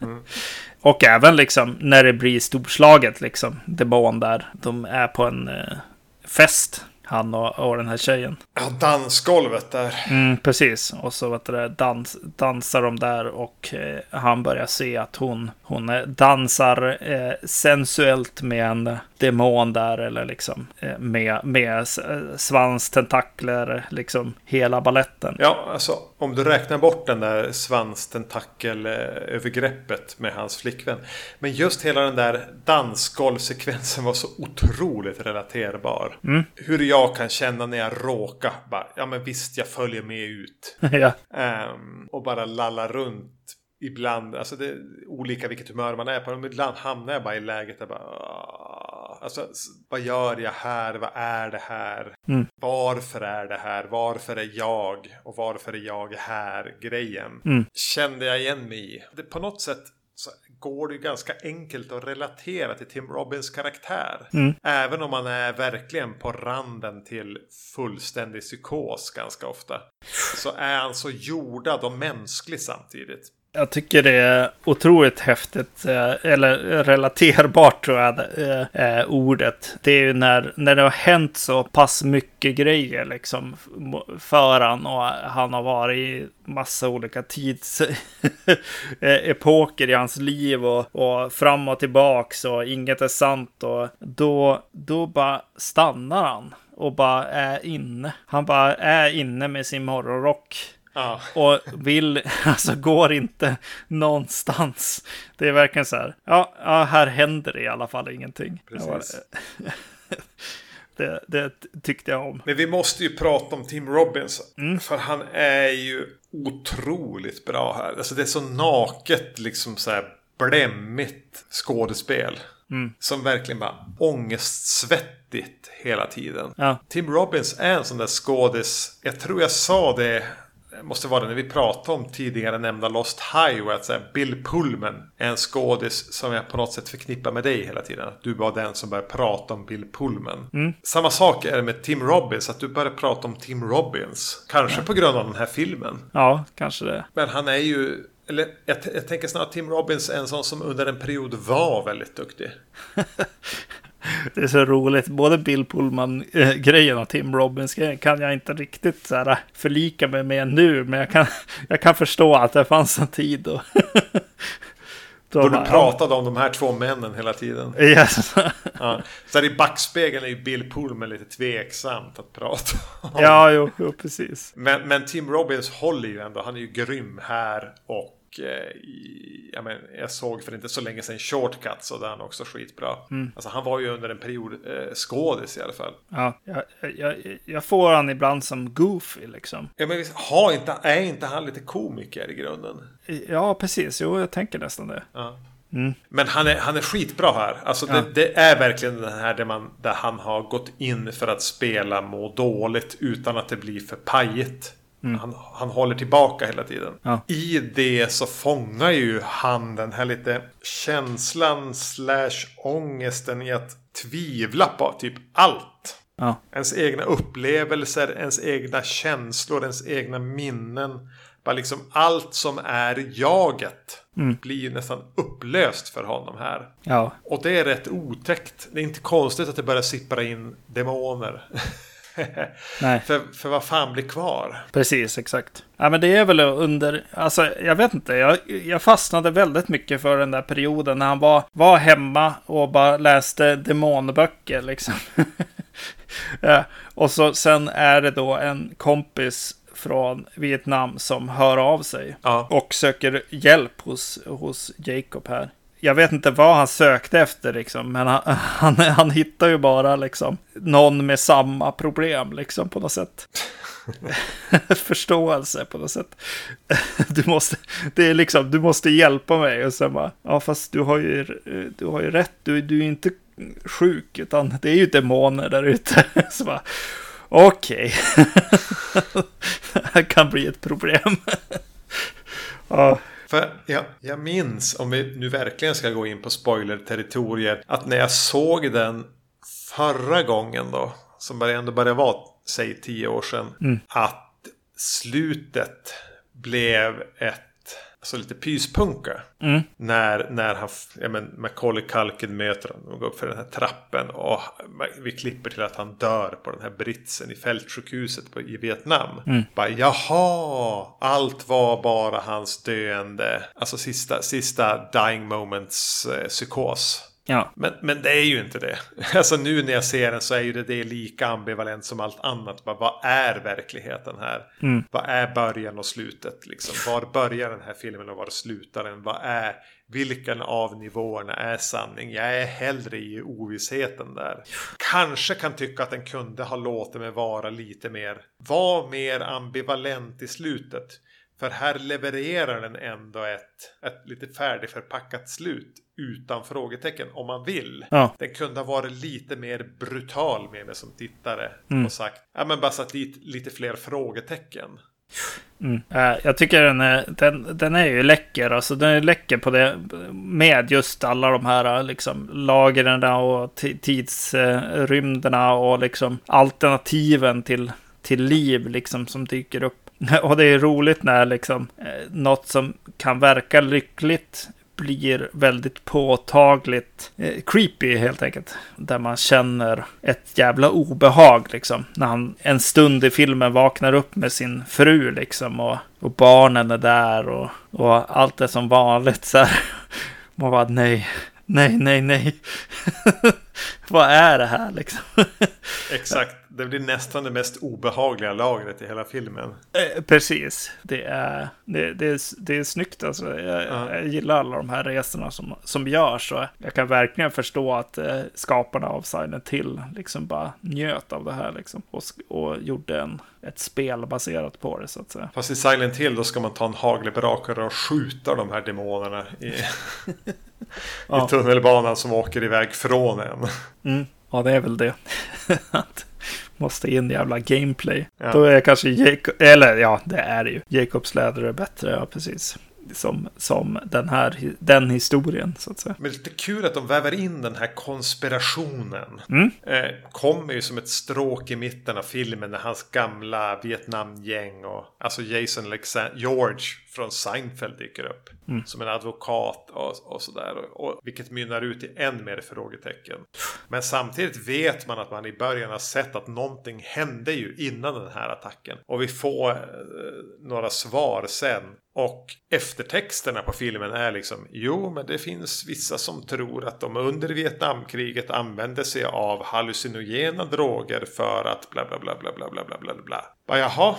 Och även liksom när det blir storslaget, liksom, demon där. De är på en eh, fest, han och, och den här tjejen.
Ja, dansgolvet där.
Mm, precis. Och så vet du, dans, dansar de där och eh, han börjar se att hon, hon eh, dansar eh, sensuellt med en demon där eller liksom eh, med, med eh, svans, tentakler, liksom hela balletten.
Ja, alltså om du räknar bort den där svanstentakel-övergreppet med hans flickvän. Men just hela den där dansgolvsekvensen var så otroligt relaterbar. Hur jag kan känna när jag råkar bara, ja men visst jag följer med ut.
ja.
Ehm, och bara lalla runt ibland. Alltså det är olika vilket humör man är på. Men Ibland hamnar jag bara i läget där bara... Alltså vad gör jag här? Vad är det här?
Mm.
Varför är det här? Varför är jag? Och varför är jag här? Grejen.
Mm.
Kände jag igen mig i. Det, på något sätt så går det ju ganska enkelt att relatera till Tim Robbins karaktär.
Mm.
Även om man är verkligen på randen till fullständig psykos ganska ofta. Så är han så jordad och mänsklig samtidigt.
Jag tycker det är otroligt häftigt, eh, eller relaterbart tror jag är ordet. Det är ju när, när det har hänt så pass mycket grejer liksom för han och han har varit i massa olika tidsepoker i hans liv och, och fram och tillbaks och inget är sant och då, då bara stannar han och bara är inne. Han bara är inne med sin morgonrock.
Ja,
Och vill, alltså går inte någonstans. Det är verkligen så här, ja, ja här händer det i alla fall ingenting.
Precis.
Det, det tyckte jag om.
men vi måste ju prata om Tim Robbins.
Mm.
För han är ju otroligt bra här. Alltså det är så naket, liksom så här blämmigt skådespel.
Mm.
Som verkligen bara ångestsvettigt hela tiden.
Ja,
Tim Robbins är en sån där skådis. Jag tror jag sa det. Måste vara det när vi pratade om tidigare nämnda Lost Highway. Att här, Bill Pullman är en skådis som jag på något sätt förknippar med dig hela tiden. Att du var den som började prata om Bill Pullman. Samma sak är det med Tim Robbins. Att du började prata om Tim Robbins. Kanske på grund av den här filmen.
ja kanske det.
Men han är ju... Eller jag, jag tänker snarare att Tim Robbins är en sån som under en period var väldigt duktig.
Det är så roligt. Både Bill Pullman-grejen och Tim Robbins-grejen kan jag inte riktigt så här, förlika mig med nu. Men jag kan, jag kan förstå att det fanns en tid då. då
du pratade om de här två männen hela tiden.
yes.
Ja. Så här i backspegeln är ju Bill Pullman lite tveksamt att prata om.
ja, jo, jo, precis.
Men, men Tim Robbins håller ju ändå. Han är ju grym här. Och eh, i, ja, men, jag såg för inte så länge sedan Shortcuts och där han också skitbra. Alltså han var ju under en period eh, skådis i alla fall.
Ja, jag, jag, jag får han ibland som goofy liksom.
Ja, men visst, har inte, är inte han lite komiker i grunden?
Ja, precis. Jo, jag tänker nästan det.
Ja.
Mm.
Men han är, han är skitbra här. Alltså det, det är verkligen den här där, man, där han har gått in för att spela må dåligt utan att det blir för pajigt. Han, han håller tillbaka hela tiden.
Ja.
I det så fångar ju han den här lite känslan slash ångesten i att tvivla på typ allt.
Ja,
Ens egna upplevelser, ens egna känslor, ens egna minnen. Bara liksom allt som är jaget blir nästan upplöst för honom här.
ja,
Och det är rätt otäckt. Det är inte konstigt att det börjar sippra in demoner.
nej.
för, för vad fan blir kvar?
Precis, exakt. Ja, men det är väl under, alltså jag vet inte, jag, jag fastnade väldigt mycket för den där perioden när han var, var hemma och bara läste demonböcker liksom. ja, och så sen är det då en kompis från Vietnam som hör av sig
Ja.
och söker hjälp hos, hos Jacob här. Jag vet inte vad han sökte efter liksom, men han, han, han hittar ju bara liksom någon med samma problem liksom på något sätt. Förståelse på något sätt. Du måste, det är liksom, du måste hjälpa mig och sen bara, ja fast du har ju, du har ju rätt, du, du är inte sjuk utan det är ju demoner där ute. Så bara, okej. det här kan bli ett problem. ja.
För jag, jag minns, om vi nu verkligen ska gå in på spoiler-territorier, att när jag såg den förra gången då, som ändå började vara, säg tio år sedan, att slutet blev ett alltså lite pyspunka.
Mm.
När, när han, ja men Macaulay Culkin möter honom och går upp för den här trappen. Och vi klipper till att han dör på den här britsen i fältsjukhuset på, i Vietnam.
Mm.
Bara jaha, allt var bara hans döende, alltså sista, sista dying moments eh, psykos.
Ja.
Men, men det är ju inte det. Alltså nu när jag ser den så är ju det, det lika ambivalent som allt annat. Bara, vad är verkligheten här?
Mm.
Vad är början och slutet? Liksom? Var börjar den här filmen och var slutar den? Vad är, vilken av nivåerna är sanning? Jag är hellre i ovissheten där. Kanske kan tycka att den kunde ha låtit mig vara lite mer, var mer ambivalent i slutet. För här levererar den ändå ett, ett lite färdigförpackat slut utan frågetecken om man vill.
Ja.
Den kunde ha varit lite mer brutal med mig som tittare.
Mm.
Och sagt, ja men bara satt dit lite fler frågetecken.
Mm. Eh, Jag tycker den är, den, den är ju läcker. Alltså den är läcker på det med just alla de här liksom, lagren och ti- tidsrymderna och liksom alternativen till, till liv liksom som dyker upp. Och det är roligt när liksom eh, något som kan verka lyckligt blir väldigt påtagligt eh, creepy helt enkelt. Där man känner ett jävla obehag liksom. När han en stund i filmen vaknar upp med sin fru liksom. Och, och barnen är där och, och allt är som vanligt så här. Man bara nej, nej, nej, nej. Vad är det här liksom?
Exakt, det blir nästan det mest obehagliga lagret i hela filmen.
Eh, Precis. Det är, det, det, är, det är snyggt alltså. Jag,
Ja.
jag gillar alla de här resorna som, som görs. Och jag kan verkligen förstå att eh, skaparna av Silent Hill liksom bara njöt av det här liksom. Och, och gjorde en, ett spel baserat på det så att säga.
Fast i Silent Hill då ska man ta en hagelbrakare och skjuta de här demonerna i,
Ja.
i tunnelbanan som åker iväg från en.
Mm. Ja, det är väl det. Måste in jävla gameplay.
Ja.
Då är kanske Jacob, eller ja, det är det ju. Jacobs läder är bättre, ja precis. Som, som den här, den historien så att säga.
Men lite kul att de väver in den här konspirationen.
Mm.
Eh, kommer ju som ett stråk i mitten av filmen när hans gamla Vietnamgäng och alltså Jason Alexander, George från Seinfeld dyker upp.
Mm.
Som en advokat och, och sådär. Och, och, vilket mynnar ut i än mer frågetecken. Men samtidigt vet man att man i början har sett att någonting hände ju innan den här attacken. Och vi får eh, några svar sen. Och eftertexterna på filmen är liksom Jo, men det finns vissa som tror att de under Vietnamkriget använde sig av hallucinogena droger för att bla bla bla bla bla bla bla bla bla. Bara, jaha,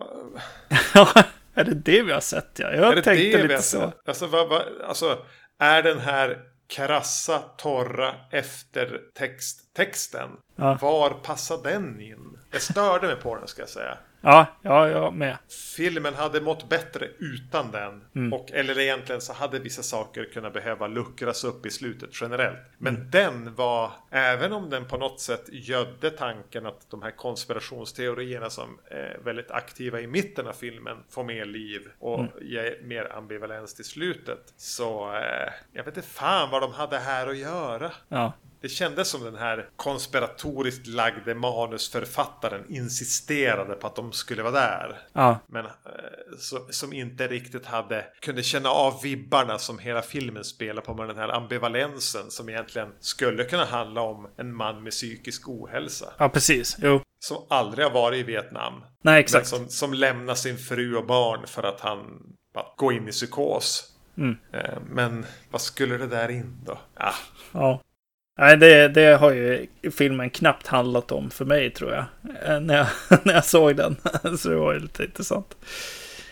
Ja, är det det vi har sett? Ja, jag
är det
tänkte
det
lite så.
Alltså, vad, vad, alltså, är den här krassa, torra eftertexten,
Ja.
var passar den in? Jag störde mig på den ska jag säga.
Ja, ja, jag med.
Filmen hade mått bättre utan den.
Mm.
Och, eller egentligen så hade vissa saker kunnat behöva luckras upp i slutet generellt. Men
Mm.
den var, även om den på något sätt gödde tanken att de här konspirationsteorierna som är väldigt aktiva i mitten av filmen får mer liv och
Mm.
ger mer ambivalens till slutet. Så eh, jag vet inte fan vad de hade här att göra.
Ja,
Det kändes som den här konspiratoriskt lagde manusförfattaren insisterade på att de skulle vara där.
ja,
Men eh, så, som inte riktigt hade kunde känna av vibbarna som hela filmen spelar på med den här ambivalensen som egentligen skulle kunna handla om en man med psykisk ohälsa.
ja, precis. Jo,
Som aldrig har varit i Vietnam.
nej, exakt.
som, som lämnar sin fru och barn för att han bara går in i psykos.
Mm.
Eh, Men vad skulle det där in då? Ah,
Ja. Nej, det, det har ju filmen knappt handlat om för mig tror jag. eh, När jag, när jag såg den. Så det var ju lite intressant.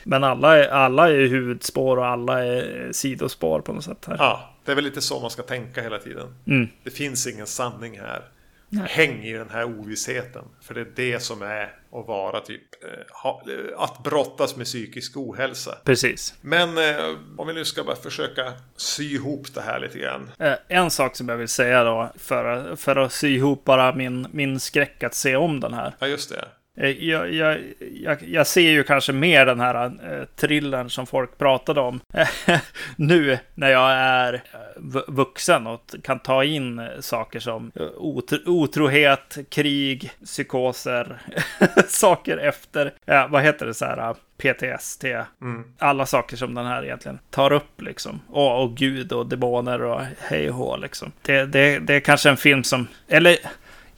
Men alla är, alla är huvudspår och alla är sidospår på något sätt här.
ja, det är väl lite så man ska tänka hela tiden.
Mm.
Det finns ingen sanning här.
Nej.
Häng i den här ovissheten. För det är det som är att vara typ eh, ha, eh, att brottas med psykisk ohälsa.
Precis.
Men eh, om vi nu ska bara försöka sy ihop det här lite grann.
Eh, En sak som jag vill säga då, för, för att sy ihop bara min, min skräck att se om den här.
Ja, just det.
Eh, Jag, jag, jag, jag ser ju kanske mer den här eh, thrillern som folk pratade om nu när jag är eh, vu- vuxen och kan ta in eh, saker som otro, otrohet, krig, psykoser, saker efter, ja, vad heter det så här, PTSD. Alla saker som den här egentligen tar upp liksom. Och, och gud och demoner och hej och hå liksom. Det, det, det är kanske en film som, eller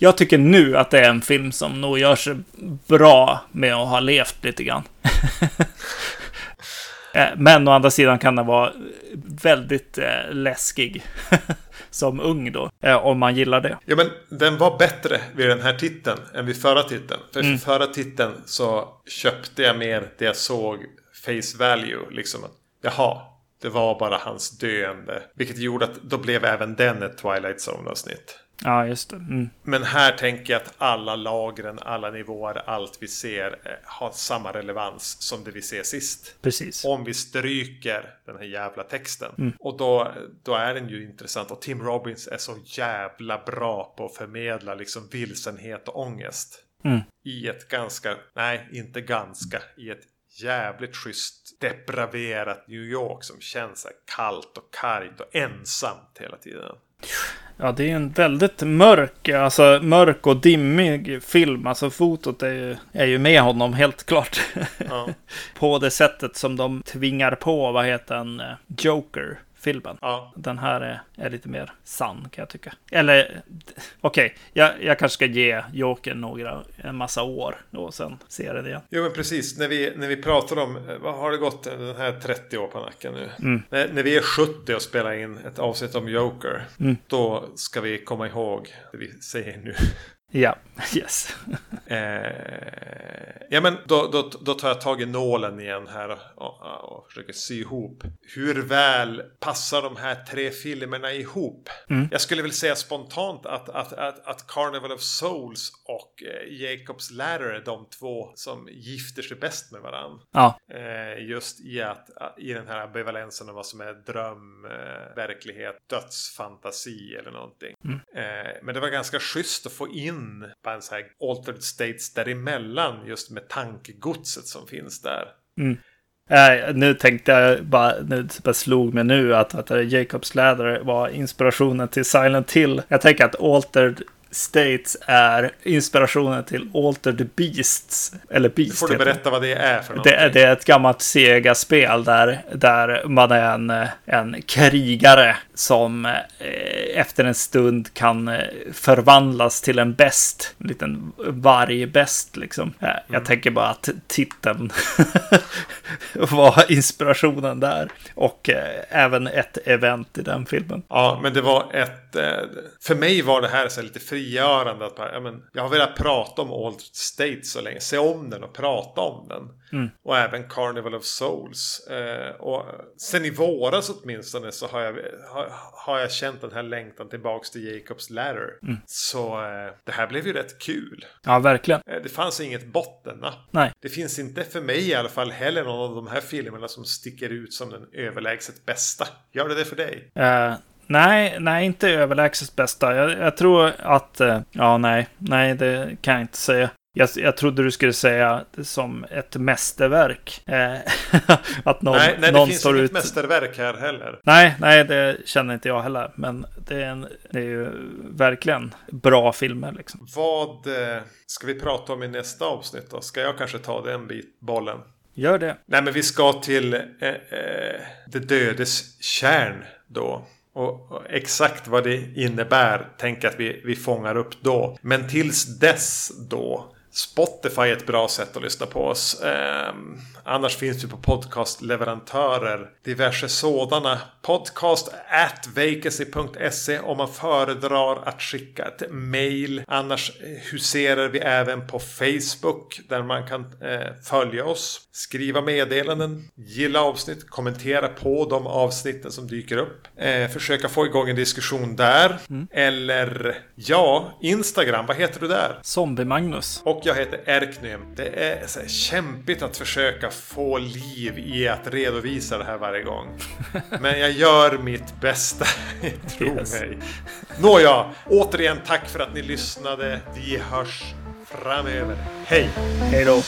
jag tycker nu att det är en film som nog gör sig bra med att ha levt lite grann. Eh, Men å andra sidan kan den vara väldigt eh, läskig som ung då, eh, om man gillar det.
Ja, men den var bättre vid den här titeln än vid förra titeln. För mm. förra titeln så köpte jag mer det jag såg face value. Liksom jaha, det var bara hans döende. Vilket gjorde att då blev även den ett Twilight Zone-avsnitt.
Ja, just det. Mm.
Men här tänker jag att alla lagren, alla nivåer, allt vi ser eh, har samma relevans som det vi ser sist.
Precis.
Om vi stryker den här jävla texten. Mm. Och då, då är den ju intressant. Och Tim Robbins är så jävla bra på att förmedla liksom vilsenhet och ångest.
Mm.
I ett ganska, nej inte ganska, i ett jävligt schysst depraverat New York som känns kallt och kargt och ensamt hela tiden.
Ja, det är en väldigt mörk, alltså mörk och dimmig film. Alltså fotot är ju, är ju med honom helt klart.
Ja.
på det sättet som de tvingar på, vad heter den, Joker filmen.
Ja.
Den här är, är lite mer sann kan jag tycka. Eller okej, okay, jag, jag kanske ska ge Joker några, en massa år och sen se det igen.
Jo men precis, när vi, när vi pratar om, eh, vad har det gått den här 30 år på nacken nu?
Mm.
När, när vi är 70 och spelar in ett avsnitt om Joker,
Mm.
då ska vi komma ihåg det vi säger nu.
Ja, yes.
Eh, ja men då, då, då tar jag tag i nålen igen här och, och, och försöker sy ihop. Hur väl passar de här tre filmerna ihop?
Mm.
Jag skulle väl säga spontant att, att, att, att Carnival of Souls och eh, Jacobs Ladder är de två som gifter sig bäst med varandra.
Ja,
Eh, just i, att, i den här ambivalensen av vad som är dröm, eh, verklighet, dödsfantasi eller någonting.
Mm.
Eh, men det var ganska schysst att få in bara en så här altered states däremellan just med tankegodset som finns där. Mm.
Eh, nu tänkte jag bara, nu bara slog mig nu att, att Jacobs Ladder var inspirationen till Silent Hill. Jag tänker att Altered States är inspirationen till Altered Beasts. Eller
Nu
Beast
får du berätta vad det är för någonting.
Det, är- det är ett gammalt Sega-spel där, där man är en, en krigare som eh, efter en stund kan eh, förvandlas till en bäst. En liten vargbäst liksom. Eh, Jag tänker bara att titeln var inspirationen där. Och eh, även ett event i den filmen.
Ja, men det var ett... eh, För mig var det här så lite frigörande. Att ja, men, jag har velat prata om Altered State så länge. Se om den och prata om den.
Mm.
Och även Carnival of Souls. Eh, och sen i våras åtminstone så har jag, har, har jag känt den här längtan tillbaks till Jacobs Ladder.
Mm.
Så eh, det här blev ju rätt kul.
Ja, verkligen.
Eh, det fanns inget bottennapp.
Nej.
Det finns inte för mig i alla fall heller någon av de här filmerna som sticker ut som den överlägset bästa. Gör det det för dig?
Nej, nej, inte överlägset bästa. Jag, jag tror att... eh, ja, nej, nej, det kan jag inte säga. Jag, jag trodde du skulle säga som ett mästerverk. Eh, att någon,
nej, nej det
någon
finns
står
inget
ut...
mästerverk här heller.
Nej, nej, det känner inte jag heller. Men det är, en, det är ju verkligen bra filmer liksom.
Vad eh, ska vi prata om i nästa avsnitt då? Ska jag kanske ta den bit, bollen?
Gör det.
Nej, men vi ska till eh, eh, det dödes kärn då. Och, och exakt vad det innebär tänker jag att vi, vi fångar upp då. Men tills dess då. Spotify är ett bra sätt att lyssna på oss. Ehm, annars finns vi på podcastleverantörer. Diverse sådana. Podcast at vacancy.se om man föredrar att skicka ett mail. Annars huserar vi även på Facebook där man kan eh, följa oss. Skriva meddelanden, gilla avsnitt, kommentera på de avsnitten som dyker upp. Eh, försöka få igång en diskussion där. Eller ja, Instagram, vad heter du där?
Zombie-Magnus.
Och jag heter Erknym. Det är så här kämpigt att försöka få liv i att redovisa det här varje gång. Men jag gör mitt bästa, tro
Yes.
mig. Nåja, återigen tack för att ni lyssnade. Vi hörs framöver. Hej!
Hej då.